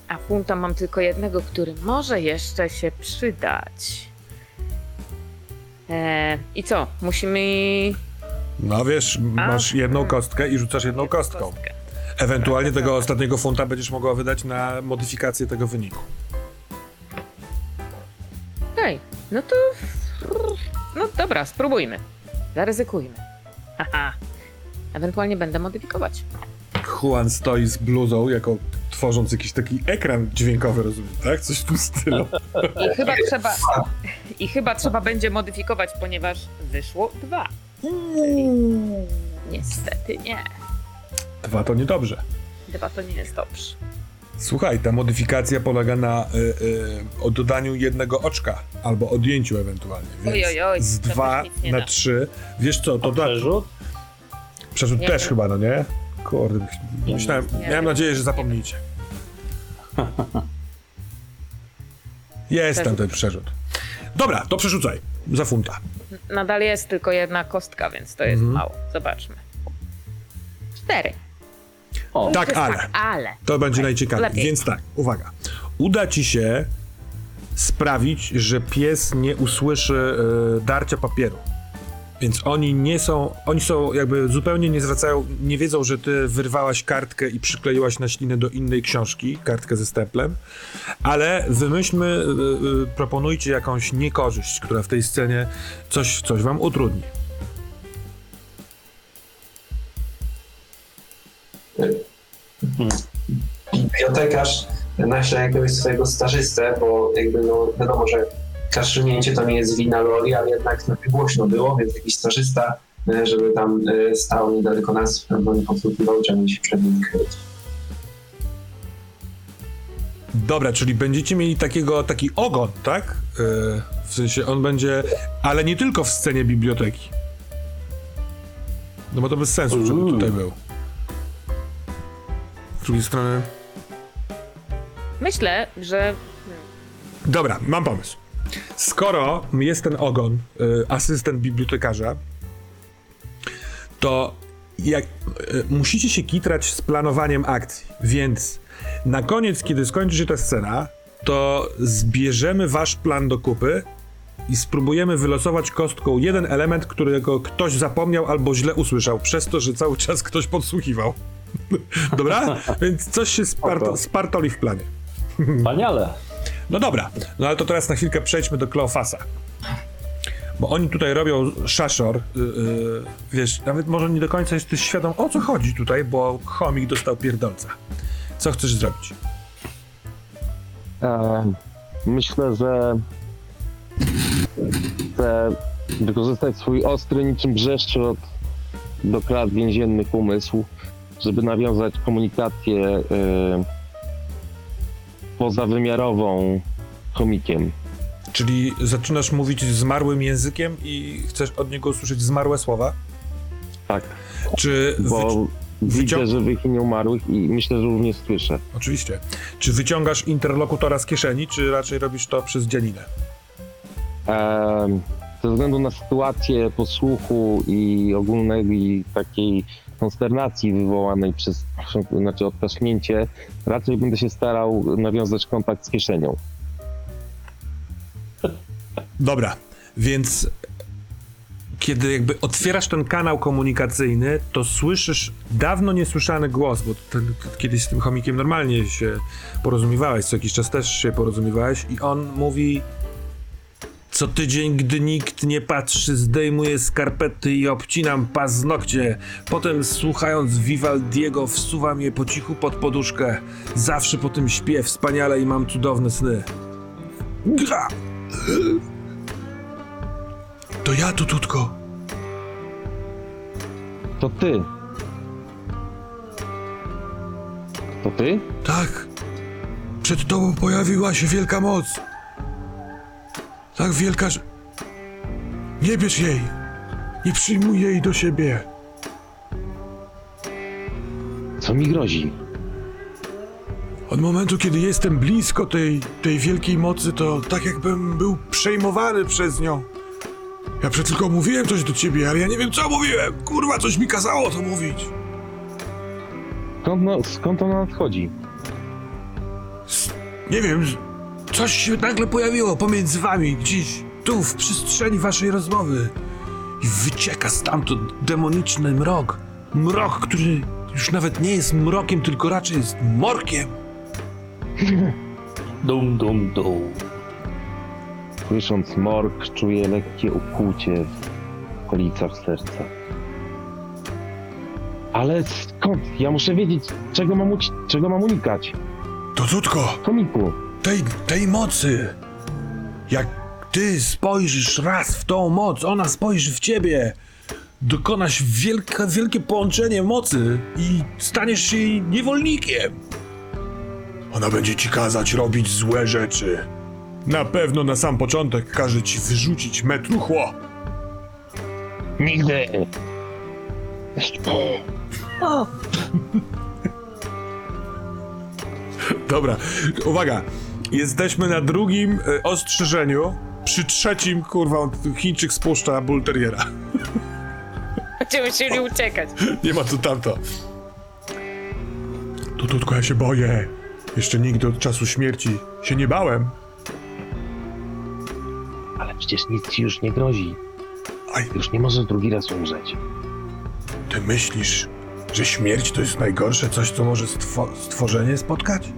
a funta mam tylko jednego, który może jeszcze się przydać. E, I co? Musimy. No wiesz, masz jedną kostkę i rzucasz jedną kostką. kostkę. Ewentualnie tego ostatniego funta będziesz mogła wydać na modyfikację tego wyniku. Okej, no to. No dobra, spróbujmy. Zaryzykujmy. Haha. Ewentualnie będę modyfikować. Juan stoi z bluzą, jako tworząc jakiś taki ekran dźwiękowy, rozumiem, tak? Coś w tym stylu. I chyba trzeba. I chyba trzeba będzie modyfikować, ponieważ wyszło dwa. Niestety nie. Dwa to niedobrze. Dwa to nie jest dobrze. Słuchaj, ta modyfikacja polega na y, y, o dodaniu jednego oczka, albo odjęciu ewentualnie. Więc Oj, oj, oj, z dwa na da. trzy. Wiesz co, to da. Przerzut? Przerzut Nie też wiem. chyba, no nie? Kurde, myślałem, Nie miałem wiem. nadzieję, że zapomnicie. Jest tam ten przerzut. Dobra, to przerzucaj. Za funta. Nadal jest tylko jedna kostka, więc to jest mało. Zobaczmy. Cztery. O, Tak, ale. Tak, ale. To będzie najciekawiej. lepiej. Więc tak, uwaga. Uda ci się sprawić, że pies nie usłyszy e, darcia papieru. Więc oni nie są, oni są jakby zupełnie nie zwracają, nie wiedzą, że ty wyrwałaś kartkę i przykleiłaś na ślinę do innej książki, kartkę ze steplem, ale wymyślmy, e, e, proponujcie jakąś niekorzyść, która w tej scenie coś, coś wam utrudni. bibliotekarz naśle jakiegoś swojego stażystę, bo jakby no wiadomo, że kaszlnięcie to nie jest wina Loli, ale jednak no, głośno było, więc jakiś stażysta, e, żeby tam e, stał niedaleko nas, bo nie podsłuchiwał, trzeba się przed nim kryć. Dobra, czyli będziecie mieli takiego, taki ogon, tak? Yy, w sensie on będzie, ale nie tylko w scenie biblioteki. No bo to bez sensu, żeby tutaj był. Z drugiej strony... Myślę, że Dobra, mam pomysł. Skoro jest ten ogon, y, asystent bibliotekarza, to jak, y, musicie się kitrać z planowaniem akcji, więc na koniec, kiedy skończy się ta scena, to zbierzemy wasz plan do kupy i spróbujemy wylosować kostką jeden element, którego ktoś zapomniał albo źle usłyszał, przez to, że cały czas ktoś podsłuchiwał. Dobra? Więc coś się sparto, spartoli w planie. wspaniale. No dobra, no ale to teraz na chwilkę przejdźmy do Kleofasa. Bo oni tutaj robią szaszor, yy, yy, wiesz, nawet może nie do końca jesteś świadom o co chodzi tutaj, bo chomik dostał pierdolca. Co chcesz zrobić? E, myślę, że chcę wykorzystać swój ostry niczym brzeszczot do krat więziennych umysł, żeby nawiązać komunikację e, pozawymiarową chomikiem. Czyli zaczynasz mówić zmarłym językiem i chcesz od niego usłyszeć zmarłe słowa? Tak, Czy bo wycią- widzę żywych i nieumarłych i myślę, że również słyszę. Oczywiście. Czy wyciągasz interlokutora z kieszeni, czy raczej robisz to przez dzianinę? Ze względu na sytuację posłuchu i ogólnej takiej konsternacji wywołanej przez znaczy odkasznięcie, raczej będę się starał nawiązać kontakt z kieszenią. Dobra, więc kiedy jakby otwierasz ten kanał komunikacyjny, to słyszysz dawno niesłyszany głos, bo kiedyś z tym chomikiem normalnie się porozumiewałeś, co jakiś czas też się porozumiewałeś i on mówi co tydzień, gdy nikt nie patrzy, zdejmuję skarpety i obcinam paznokcie. Potem słuchając Vivaldiego wsuwam je po cichu pod poduszkę. Zawsze po tym śpię wspaniale i mam cudowne sny. Gra! To ja, Tututko. To ty. To ty? Tak. Przed tobą pojawiła się wielka moc. Tak wielka, że... Nie bierz jej. Nie przyjmuj jej do siebie. Co mi grozi? Od momentu, kiedy jestem blisko tej, tej wielkiej mocy, to tak jakbym był przejmowany przez nią. Ja przed tylko mówiłem coś do ciebie, ale ja nie wiem, co mówiłem. Kurwa, coś mi kazało to mówić. Skąd, no, skąd ona nadchodzi? Nie wiem, coś się nagle pojawiło pomiędzy wami, gdzieś tu, w przestrzeni waszej rozmowy. I wycieka stamtąd demoniczny mrok. Mrok, który już nawet nie jest mrokiem, tylko raczej jest morkiem. Dum, dum, dum. Słysząc morg, czuję lekkie ukłucie w okolicach serca. Ale skąd? Ja muszę wiedzieć, czego mam, uci- czego mam unikać. To Tutko, Chomiku, tej, tej mocy. Jak ty spojrzysz raz w tą moc, ona spojrzy w ciebie. Dokonasz wielkie, wielkie połączenie mocy i staniesz się jej niewolnikiem. Ona będzie ci kazać robić złe rzeczy. Na pewno na sam początek każe ci wyrzucić metruchło. nigdy! Dobra, uwaga. Jesteśmy na drugim e, ostrzeżeniu. Przy trzecim, kurwa, Chińczyk spuszcza bulteriera. Będziemy musieli uciekać. Nie ma tu tamto. Tututko, ja się boję. Jeszcze nigdy od czasu śmierci się nie bałem. Ale przecież nic ci już nie grozi. Aj, Już nie możesz drugi raz umrzeć. ty myślisz, że śmierć to jest najgorsze coś, co może stwo- stworzenie spotkać?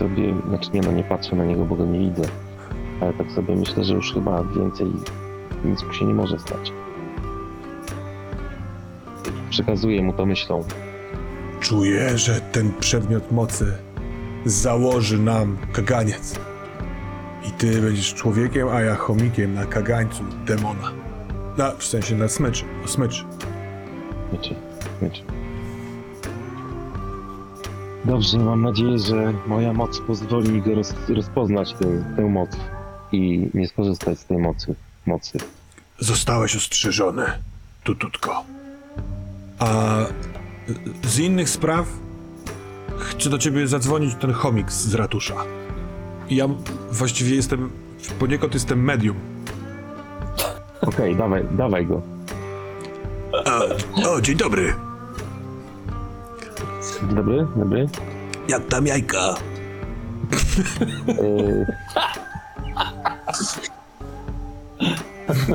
Sobie, znaczy nie no, nie patrzę na niego, bo go nie widzę. Ale tak sobie myślę, że już chyba więcej nic mu się nie może stać. Przekazuję mu to myślą. Czuję, że ten przedmiot mocy założy nam kaganiec. I ty będziesz człowiekiem, a ja chomikiem na kagańcu demona. Na, w sensie na smyczy, o smyczy. Myczy, myczy. Dobrze, mam nadzieję, że moja moc pozwoli mi go roz, rozpoznać tę, tę moc i nie skorzystać z tej mocy. mocy. Zostałeś ostrzeżony, tututko. A z innych spraw chce do ciebie zadzwonić ten chomik z ratusza. Ja właściwie jestem, poniekąd jestem medium. Okej, dawaj, dawaj go. O, dzień dobry. Dobry, dobry. Jak tam jajka? Yy...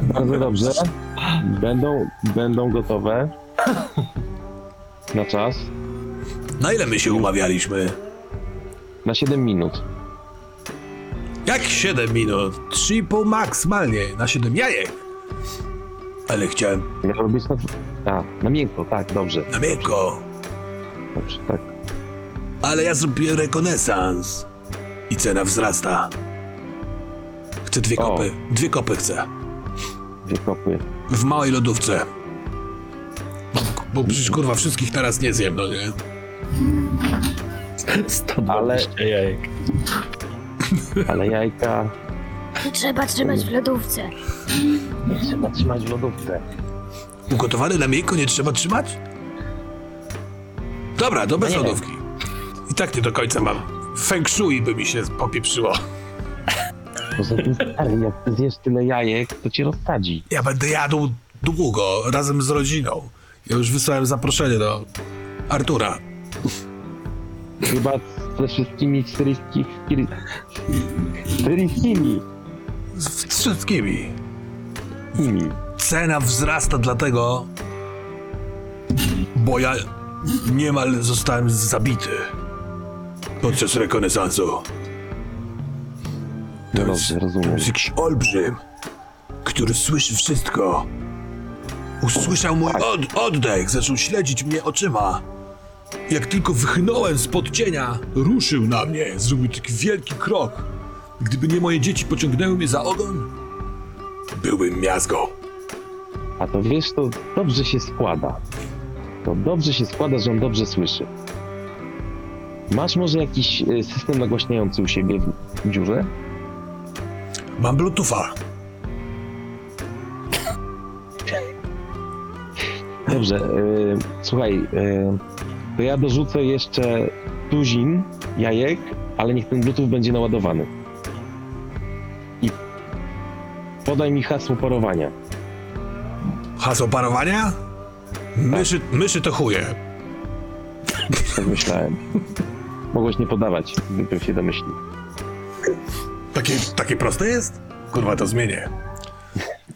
Bardzo dobrze. Będą, będą gotowe. Na czas. Na ile my się umawialiśmy? Na 7 minut. Jak 7 minut? 3,5 maksymalnie na 7 jajek. Ale chciałem Miało być na... A, na miękko, tak, dobrze. na miękko. Dobrze, tak. Ale ja zrobiłem rekonesans. I cena wzrasta. Chcę dwie O. kopy. Dwie kopy chcę. Dwie kopy. W małej lodówce. Bo, bo przecież kurwa wszystkich teraz nie zjem, no nie? 120 jajek. Ale jajka Trzeba trzymać w lodówce. trzeba trzymać w lodówce. Ugotowane na miękko nie trzeba trzymać? Dobra, to bez nie. lodówki. I tak nie do końca mam. Feng shui by mi się popieprzyło. Poza tym, stary, jak ty zjesz tyle jajek, to cię rozsadzi. Ja będę jadł długo, razem z rodziną. Ja już wysłałem zaproszenie do Artura. Chyba ze wszystkimi syryjskimi... Syryjskimi. Z wszystkimi. Cena wzrasta dlatego, bo ja niemal zostałem zabity podczas rekonesansu. To dobrze, jest, to rozumiem. jest jakiś olbrzym, który słyszy wszystko. Usłyszał mój od, oddech, zaczął śledzić mnie oczyma. Jak tylko wychnąłem spod cienia, ruszył na mnie, zrobił taki wielki krok. Gdyby nie moje dzieci pociągnęły mnie za ogon, byłbym miazgą. A to wiesz, to dobrze się składa. To dobrze się składa, że on dobrze słyszy. Masz może jakiś y, system nagłaśniający u siebie w dziurze? Mam Bluetootha. Dobrze, y, słuchaj, y, to ja dorzucę jeszcze tuzin jajek, ale niech ten bluetooth będzie naładowany. I podaj mi hasło parowania. Hasło parowania? Myszy, myszy to chuje. Tak myślałem. Mogłeś nie podawać, gdybym się domyślił. Takie, takie proste jest? Kurwa, to zmienię.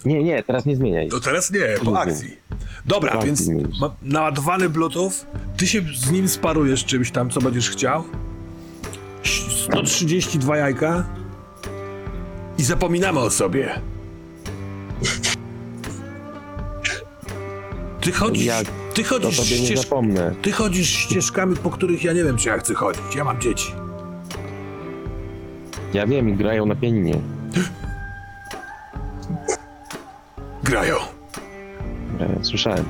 Nie, nie, teraz nie zmieniaj. To teraz nie, po akcji. Dobra, Po więc zmienisz. ma naładowany Bluetooth, ty się z nim sparujesz czymś tam, co będziesz chciał. 132 jajka i zapominamy o sobie. Ty chodzisz, Jak? ty To chodzisz, tobie nie ścież, zapomnę. ty chodzisz ścieżkami, po których ja nie wiem, czy ja chcę chodzić. Ja mam dzieci. Ja wiem, i grają na pianinie. Grają. E, Słyszałem.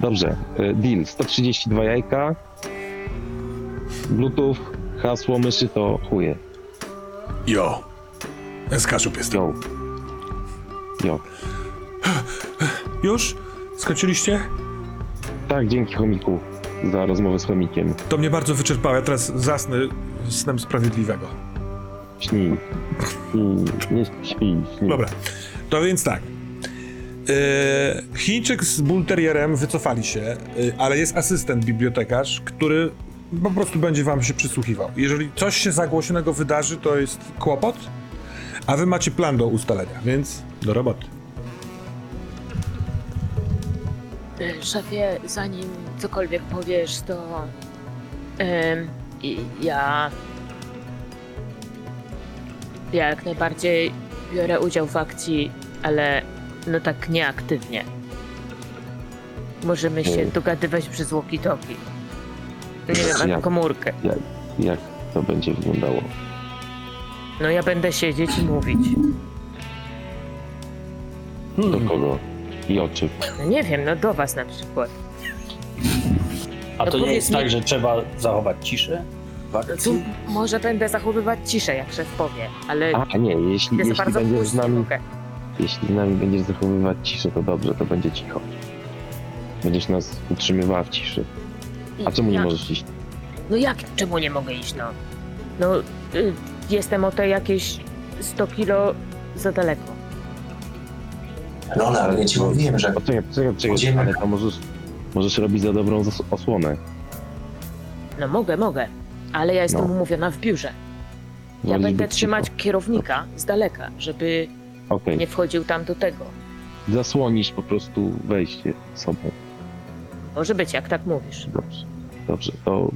Dobrze, e, deal. 132 jajka. Bluetooth, hasło myszy to chuje. Jo. Ja z Kaszub jestem. Jo. Jo. Już? Skończyliście? Tak, dzięki chomiku za rozmowę z chomikiem. To mnie bardzo wyczerpało. Ja teraz zasnę snem sprawiedliwego. Śnij. Śnij. Nie śnij. śnij. Dobra. To więc tak. Yy, Chińczyk z Bullterrierem wycofali się, yy, ale jest asystent bibliotekarz, który po prostu będzie wam się przysłuchiwał. Jeżeli coś się zagłośnego wydarzy, to jest kłopot, a wy macie plan do ustalenia, więc do roboty. Szefie, zanim cokolwiek powiesz, to em, i- ja ja jak najbardziej biorę udział w akcji, ale no tak nieaktywnie. Możemy się Mm. dogadywać przez walkie-talkie. Nie wiem, Jak? jak komórkę. Jak, jak to będzie wyglądało? No ja będę siedzieć i mówić. Do kogo? I o czym? No nie wiem, no do was na przykład. A No to nie powiedz jest mi- tak, że trzeba zachować ciszę w No akcji? tu może będę zachowywać ciszę, jak szef powie, ale A, nie, jeśli, jest jeśli bardzo będziesz z nami, mogę. jeśli z nami będziesz zachowywać ciszę, to dobrze, to będzie cicho. Będziesz nas utrzymywała w ciszy. A czemu nie Jak? możesz iść? No jak, czemu nie mogę iść, no? No, y, jestem o te jakieś 100 kilo za daleko. No, no, ale ja ci mówiłem, że Poczekaj, poczekaj, poczekaj, Idziemy. ale to możesz, możesz robić za dobrą zas- osłonę. No mogę, mogę, ale ja jestem No. umówiona w biurze. Ja Wolisz będę być trzymać cicho. kierownika z daleka, żeby Okej, nie wchodził tam do tego. zasłonisz po prostu wejście sobą. Może być, jak tak mówisz. Dobrze, dobrze, to,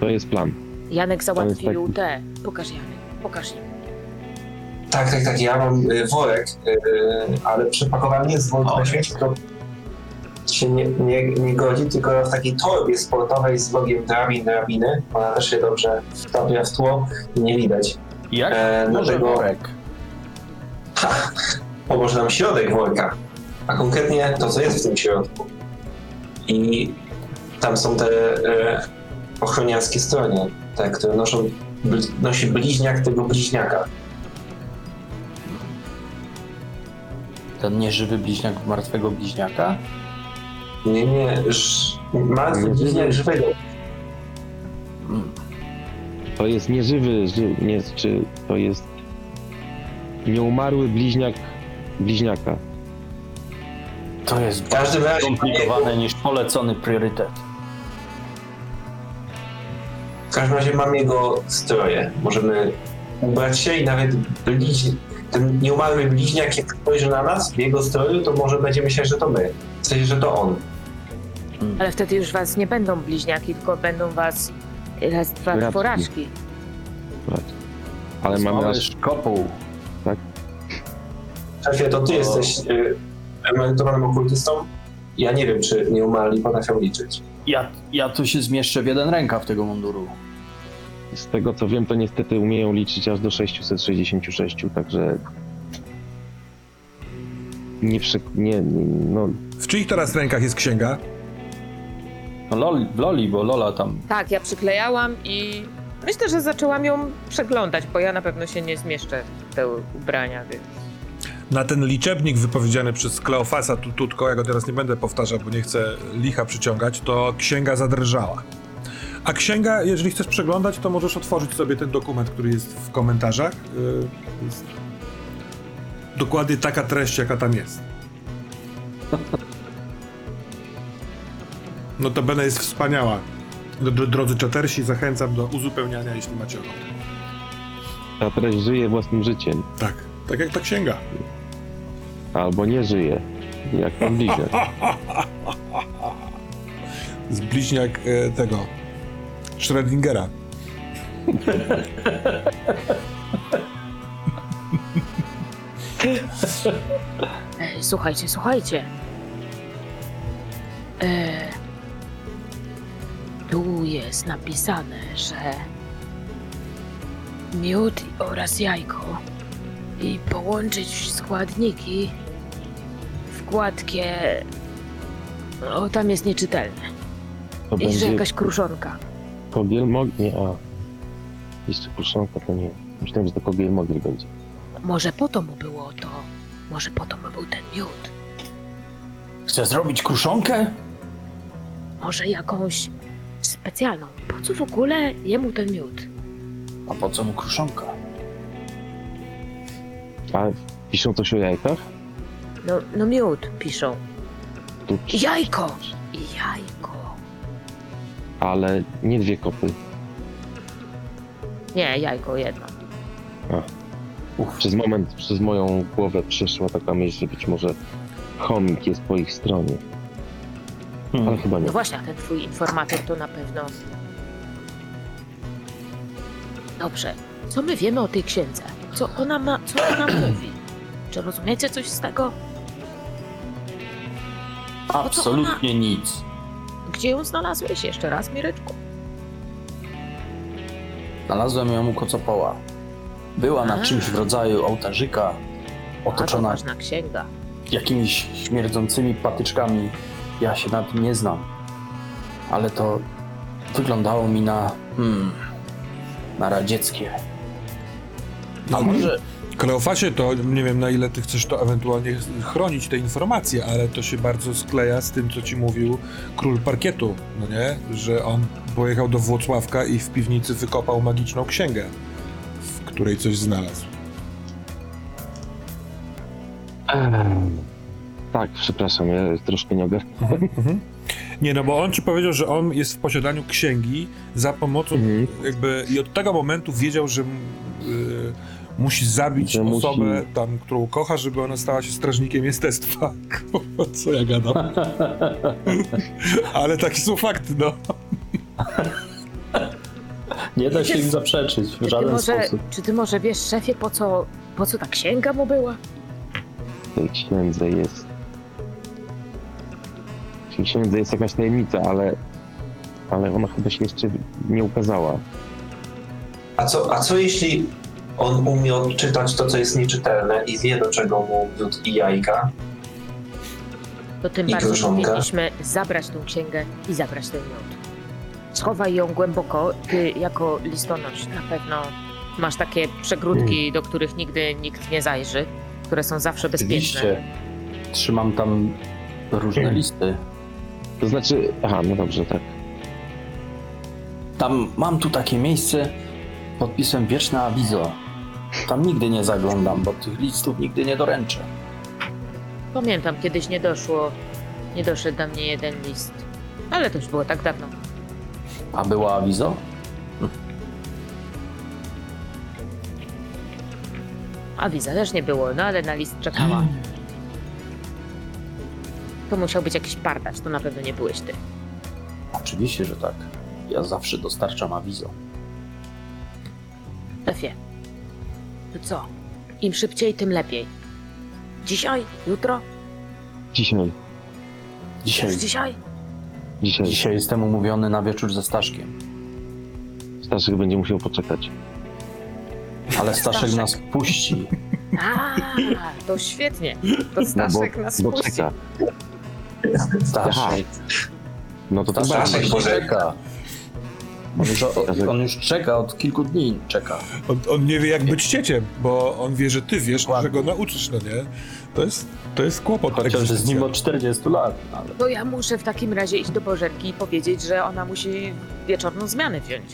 to jest plan. Janek załatwił taki- te. Pokaż Janek, pokaż im. Tak, tak, tak, ja mam y, worek, y, ale przepakowany z worka na śmieci, to się nie, nie, nie godzi, tylko w takiej torbie sportowej z logiem drabin, drabiny. Ona też się dobrze wtapia w tło i nie widać. Jak? E, Może dlatego- worek. Ha, pomoże nam środek worka, a konkretnie to, co jest w tym środku. I tam są te e, ochroniarskie stronie, te, które noszą, nosi bliźniak tego bliźniaka. Ten nieżywy bliźniak martwego bliźniaka? Nie, nie, ż, martwy Nie, bliźniak nie. żywego. Mm. To jest nieżywy, ży, nie, czy to jest nieumarły bliźniak bliźniaka. To jest W każdym razie skomplikowane niż polecony priorytet. W każdym razie mam jego stroje. Możemy ubrać się i nawet bliź... ten nieumarły bliźniak, jak spojrzy na nas w jego stroju, to może będzie myśleć, że to my. W sensie, że to on. Ale wtedy już was nie będą bliźniaki, tylko będą was raz, dwa porażki. Ale mamy Mamy aż kopuł. Szefie, to ty O. jesteś y, emerytowanym okultystą? Ja nie wiem, czy nieumarli potrafią liczyć. Ja, ja tu się zmieszczę w jeden rękaw tego munduru. Z tego co wiem, to niestety umieją liczyć aż do 666, także nie, przy, nie, nie no W czyich teraz rękach jest księga? No loli, w Loli, bo Lola tam... Tak, ja przyklejałam i myślę, że zaczęłam ją przeglądać, bo ja na pewno się nie zmieszczę w te ubrania, więc... Na ten liczebnik wypowiedziany przez Kleofasa Tututko, ja go teraz nie będę powtarzał, bo nie chcę licha przyciągać, to księga zadrżała. A księga, jeżeli chcesz przeglądać, to możesz otworzyć sobie ten dokument, który jest w komentarzach. Yy, jest dokładnie taka treść, jaka tam jest. Notabene jest wspaniała. Drodzy czatersi, zachęcam do uzupełniania, jeśli macie ochotę. Ta treść żyje własnym życiem. Tak, tak jak ta księga. Albo nie żyje. Jak pan bliźniak. Z bliźniak e, tego Schrödingera. Ej, słuchajcie, słuchajcie. E, tu jest napisane, że miód oraz jajko i połączyć składniki w gładkie... O, tam jest nieczytelne. To I że będzie jakaś kruszonka. Kogiel mogli. A. Jeszcze kruszonka to nie. Myślałem, że to kogiel mogli będzie. Może po to mu było to. Może po to mu był ten miód. Chcesz zrobić kruszonkę? Może jakąś specjalną. Po co w ogóle jemu ten miód? A po co mu kruszonka? A piszą coś o jajkach? No, no miód piszą. Tu... Jajko! I jajko. Ale nie dwie kopy. Nie, jajko jedno. Przez moment przez moją głowę przeszła taka myśl, że być może chomik jest po ich stronie. Ale Hmm. chyba nie. No właśnie, a ten twój informator to na pewno... Dobrze. Co my wiemy o tej księdze? Co ona ma... Co ona mówi? Czy rozumiecie coś z tego? Absolutnie nic. Gdzie ją znalazłeś? Jeszcze raz, Mireczku? Znalazłem ją u kocopoła. Była na A. czymś w rodzaju ołtarzyka, otoczona ważna księga. jakimiś śmierdzącymi patyczkami. Ja się na tym nie znam. Ale to wyglądało mi na... Hmm, na radzieckie. A może... Kleofacie, to nie wiem na ile ty chcesz to ewentualnie chronić te informacje, ale to się bardzo skleja z tym, co ci mówił król parkietu, no nie? Że on pojechał do Włocławka i w piwnicy wykopał magiczną księgę, w której coś znalazł. Tak, przepraszam, ja troszkę nie ogarnę. Nie, no bo on ci powiedział, że on jest w posiadaniu księgi za pomocą Mhm. jakby i od tego momentu wiedział, że y, musi zabić Że musi- osobę tam, którą kocha, żeby ona stała się strażnikiem jestestwa. Co ja gadam? Ale takie są fakty, no. Nie da się im zaprzeczyć w Czy ty, żaden może, sposób. czy ty może wiesz, szefie, po co, po co ta księga mu była? W tej księdze jest... W tej księdze jest jakaś tajemnica, ale... Ale ona chyba się jeszcze nie ukazała. A co, a co jeśli on umie odczytać to, co jest nieczytelne i wie, do czego mu miód i jajka? To tym I bardziej kruszonka. powinniśmy zabrać tą księgę i zabrać ten miód. Schowaj ją głęboko. Ty jako listonosz na pewno masz takie przegródki, do których nigdy nikt nie zajrzy, które są zawsze bezpieczne. Oczywiście. Trzymam tam różne listy. To znaczy... Aha, no dobrze, tak. Tam mam tu takie miejsce pod podpisem Wieczne Awizo. Tam nigdy nie zaglądam, bo tych listów nigdy nie doręczę. Pamiętam, kiedyś nie doszło, nie doszedł do mnie jeden list. Ale to już było tak dawno. A była Awizo? A wiza też nie było, no ale na list czekała. To musiał być jakiś pardacz, to na pewno nie byłeś ty. Oczywiście, że tak. Ja zawsze dostarczam Awizo. Szefie, to co? Im szybciej, tym lepiej. Dzisiaj? Jutro? Dzisiaj. Dzisiaj, Już dzisiaj? Dzisiaj. dzisiaj jestem umówiony na wieczór ze Staszkiem. Staszek będzie musiał poczekać. Ale Staszek Staszek. nas puści. A, to świetnie. To No Staszek bo, nas bo puści. czeka. Staszek, No to to Staszek bardzo. On już, on już czeka, od kilku dni czeka. On, on nie wie, jak być cieciem, bo on wie, że ty wiesz, Dokładnie. że go nauczysz, no nie? To jest, to jest kłopot. Chociaż z nim od 40 lat. Ale... To ja muszę w takim razie iść do Bożenki i powiedzieć, że ona musi wieczorną zmianę wziąć.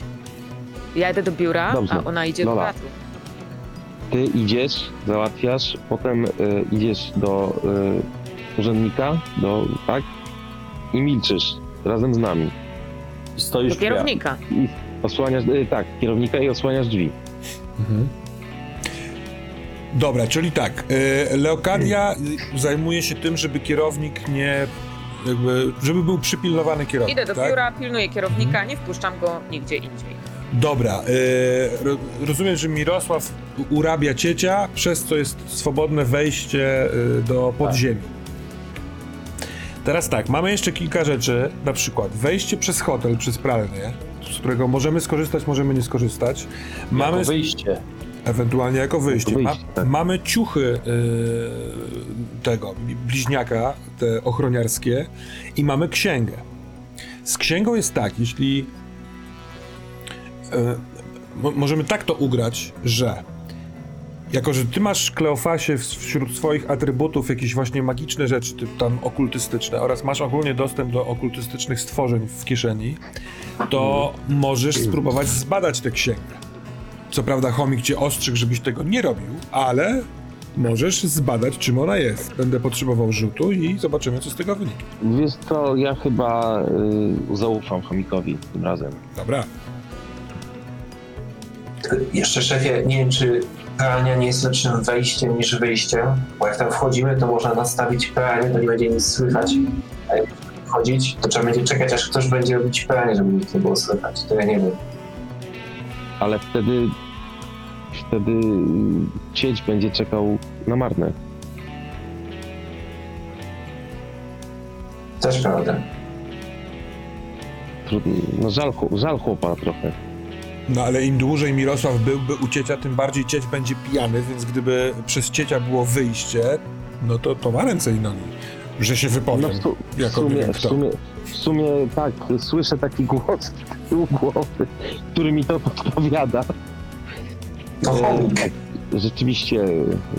Ja idę do biura, Dobrze. a ona idzie do Lola. teatru. Ty idziesz, załatwiasz, potem y, idziesz do y, urzędnika, do, tak? I milczysz. razem z nami. Stoisz Do kierownika. I osłaniasz, y, tak, kierownika i osłaniasz drzwi. Dobra, czyli tak. y, Leokadia zajmuje się tym, żeby kierownik nie. Jakby, żeby był przypilnowany kierownik. Idę do tak? biura, pilnuję kierownika, nie wpuszczam go nigdzie indziej. Dobra, y, ro, rozumiem, że Mirosław urabia ciecia, przez co jest swobodne wejście do podziemi. Teraz tak, mamy jeszcze kilka rzeczy, na przykład wejście przez hotel, przez pralnię, z którego możemy skorzystać, możemy nie skorzystać. Mamy Mamy wyjście. ewentualnie jako wyjście. Jako wyjście, Ma, tak. Mamy ciuchy y, tego bliźniaka, te ochroniarskie i mamy księgę. Z księgą jest tak, jeśli y, mo- możemy tak to ugrać, że jako, że ty masz Kleofasie wśród swoich atrybutów jakieś właśnie magiczne rzeczy, typ tam okultystyczne oraz masz ogólnie dostęp do okultystycznych stworzeń w kieszeni, to możesz spróbować zbadać tę księgę. Co prawda chomik cię ostrzegł, żebyś tego nie robił, ale możesz zbadać, czym ona jest. Będę potrzebował rzutu i zobaczymy, co z tego wyniknie. Wiesz co, ja chyba y, zaufam chomikowi tym razem. Dobra. Jeszcze szefie, nie wiem, czy pralnia nie jest lepszym wejściem niż wyjściem, bo jak tam wchodzimy, to można nastawić pralnię, to nie będzie nic słychać. A jak wchodzić, to trzeba będzie czekać, aż ktoś będzie robić pralnię, żeby nic nie było słychać. To ja nie wiem. Ale wtedy, wtedy cieć będzie czekał na marne. Też prawda. Trudno, no żal, żal chłopa trochę. No ale im dłużej Mirosław byłby u ciecia, tym bardziej cieć będzie pijany, więc gdyby przez ciecia było wyjście, no to, to ma ręce i nogi, że się wypowiem. No w, su- w, sumie, w, sumie, w sumie tak, słyszę taki głos z tyłu głowy, który mi to podpowiada. E, Rzeczywiście,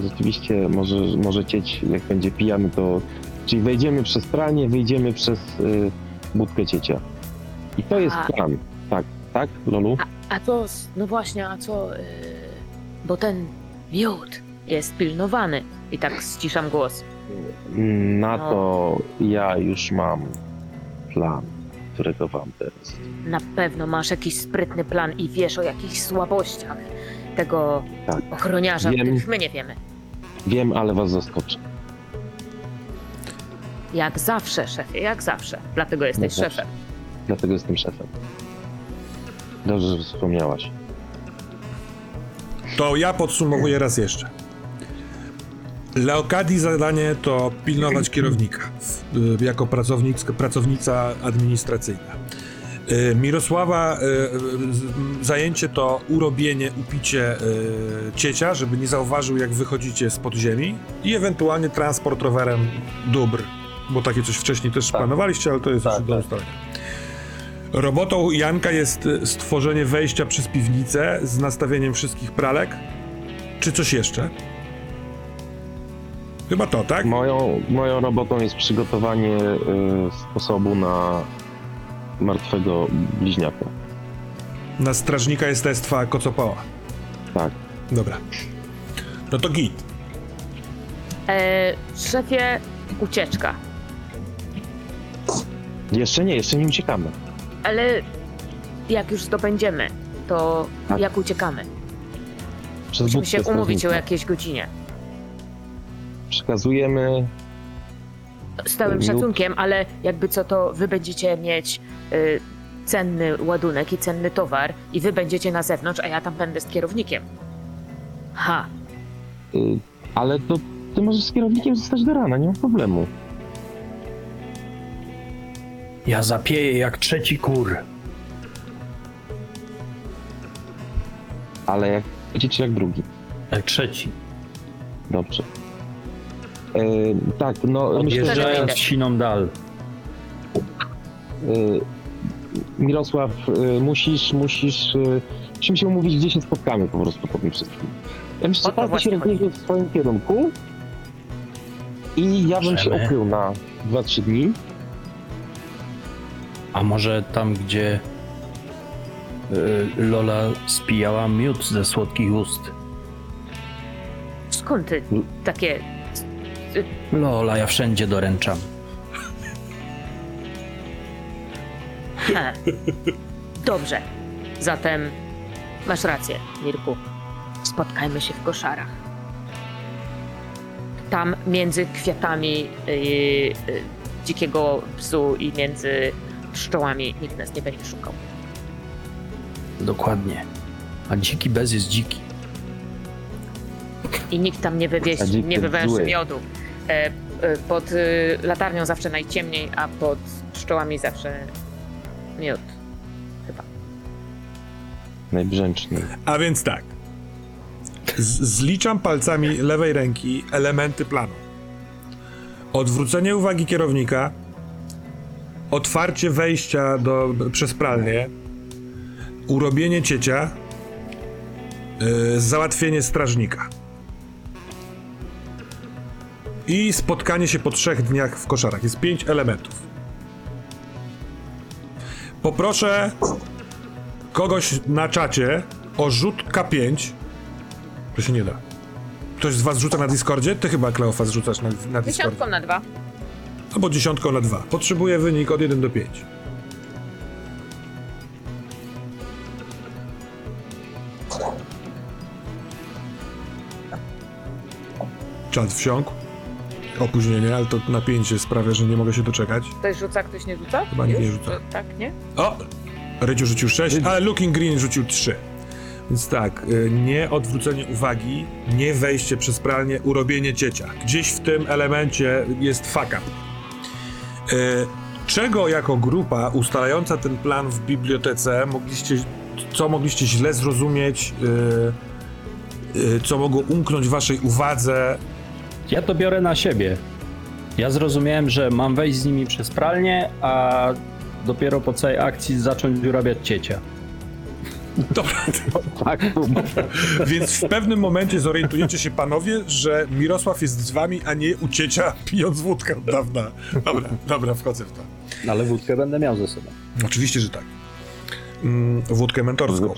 rzeczywiście może, może cieć, jak będzie pijany, to... Czyli wejdziemy przez pranie, wyjdziemy przez y, budkę ciecia. I to jest plan. Tak, tak, Lolu? A to, no właśnie, a co, yy, bo ten miód jest pilnowany. I tak ściszam głos. Na No. to ja już mam plan, którego wam teraz. Na pewno masz jakiś sprytny plan i wiesz o jakichś słabościach tego Tak. ochroniarza, Wiem. których my nie wiemy. Wiem, ale was zaskoczę. Jak zawsze, szefie, jak zawsze. Dlatego jesteś No szefem. Dlatego jestem szefem. Dobrze, że wspomniałaś. To ja podsumowuję raz jeszcze. Leokadii zadanie to pilnować kierownika jako pracownic, pracownica administracyjna. Y, Mirosława y, y, zajęcie to urobienie, upicie ciecia, żeby nie zauważył jak wychodzicie z podziemi i ewentualnie transport rowerem dóbr, bo takie coś wcześniej też Tak. planowaliście, ale to jest Tak, już do tak. ustalenia. Robotą Janka jest y, stworzenie wejścia przez piwnicę z nastawieniem wszystkich pralek. Czy coś jeszcze? Chyba to, tak? Moją, moją robotą jest przygotowanie y, sposobu na martwego bliźniaka. Na strażnika jestestwa Kocopała. Tak. Dobra. No to git. E, szefie, ucieczka. Jeszcze nie, jeszcze nie uciekamy. Ale jak już zdobędziemy, to Tak. jak uciekamy? Przez Musimy budkę się umówić o strażnika. jakiejś godzinie. Przekazujemy Z całym Lub- szacunkiem, ale jakby co to wy będziecie mieć y, cenny ładunek i cenny towar i wy będziecie na zewnątrz, a ja tam będę z kierownikiem. Ha, Y, ale to ty możesz z kierownikiem zostać do rana, nie ma problemu. Ja zapieję jak trzeci kur. Ale jak będziecie jak drugi. Jak trzeci. Dobrze. Y, tak, no myślę, że Odjeżdżając siną dal. y, Mirosław, y, musisz, musisz, y, musimy się umówić, gdzie się spotkamy po prostu po tym wszystkim. Ja myślę, że każdy się rozjedzie w swoim kierunku i ja bym się ukrył na 2-3 dni. A może tam, gdzie y, Lola spijała miód ze słodkich ust. skąd ty takie... Lola, ja wszędzie doręczam. Ha. Dobrze. Zatem masz rację, Mirku. Spotkajmy się w koszarach. Tam między kwiatami yy, yy, dzikiego psu i między pszczołami nikt nas nie będzie szukał. Dokładnie. A dziki bez jest dziki. I nikt tam nie wywieź, nie wywęży miodu. E, e, pod y, latarnią zawsze najciemniej, a pod pszczołami zawsze miód. Chyba. Najbrzęczniej. A więc tak. Z zliczam palcami lewej ręki elementy planu. Odwrócenie uwagi kierownika, otwarcie wejścia do, przez pralnię, urobienie ciecia, yy, załatwienie strażnika. I spotkanie się po trzech dniach w koszarach. Jest pięć elementów. Poproszę kogoś na czacie o rzut K5. To się nie da. Ktoś z was rzuca na Discordzie? Ty chyba, Kleofas, rzucasz na, na Discordzie. Dziesiątką na dwa. Albo dziesiątką na dwa. Potrzebuję wynik od 1 do 5. Czat wsiąkł. Opóźnienie, ale to napięcie sprawia, że nie mogę się doczekać. Ktoś rzuca, ktoś nie rzuca? Chyba nikt nie rzuca. To, tak, nie? O! Rydziu rzucił 6, ale Looking Green rzucił 3. Więc tak, y, nie odwrócenie uwagi, nie wejście przez pralnię, urobienie ciecia. Gdzieś w tym elemencie jest fuck up. Y, Czego jako grupa ustalająca ten plan w bibliotece mogliście, co mogliście źle zrozumieć, y, y, co mogło umknąć waszej uwadze? Ja to biorę na siebie. Ja zrozumiałem, że mam wejść z nimi przez pralnię, a dopiero po całej akcji zacząć urabiać ciecia. Dobra, Tak, Więc w pewnym momencie zorientujecie się panowie, że Mirosław jest z wami, a nie u ciecia pijąc wódkę od dawna. Dobra, dobra, wchodzę w to. Ale wódkę będę miał ze sobą. Oczywiście, że tak. Mm, wódkę mentorską.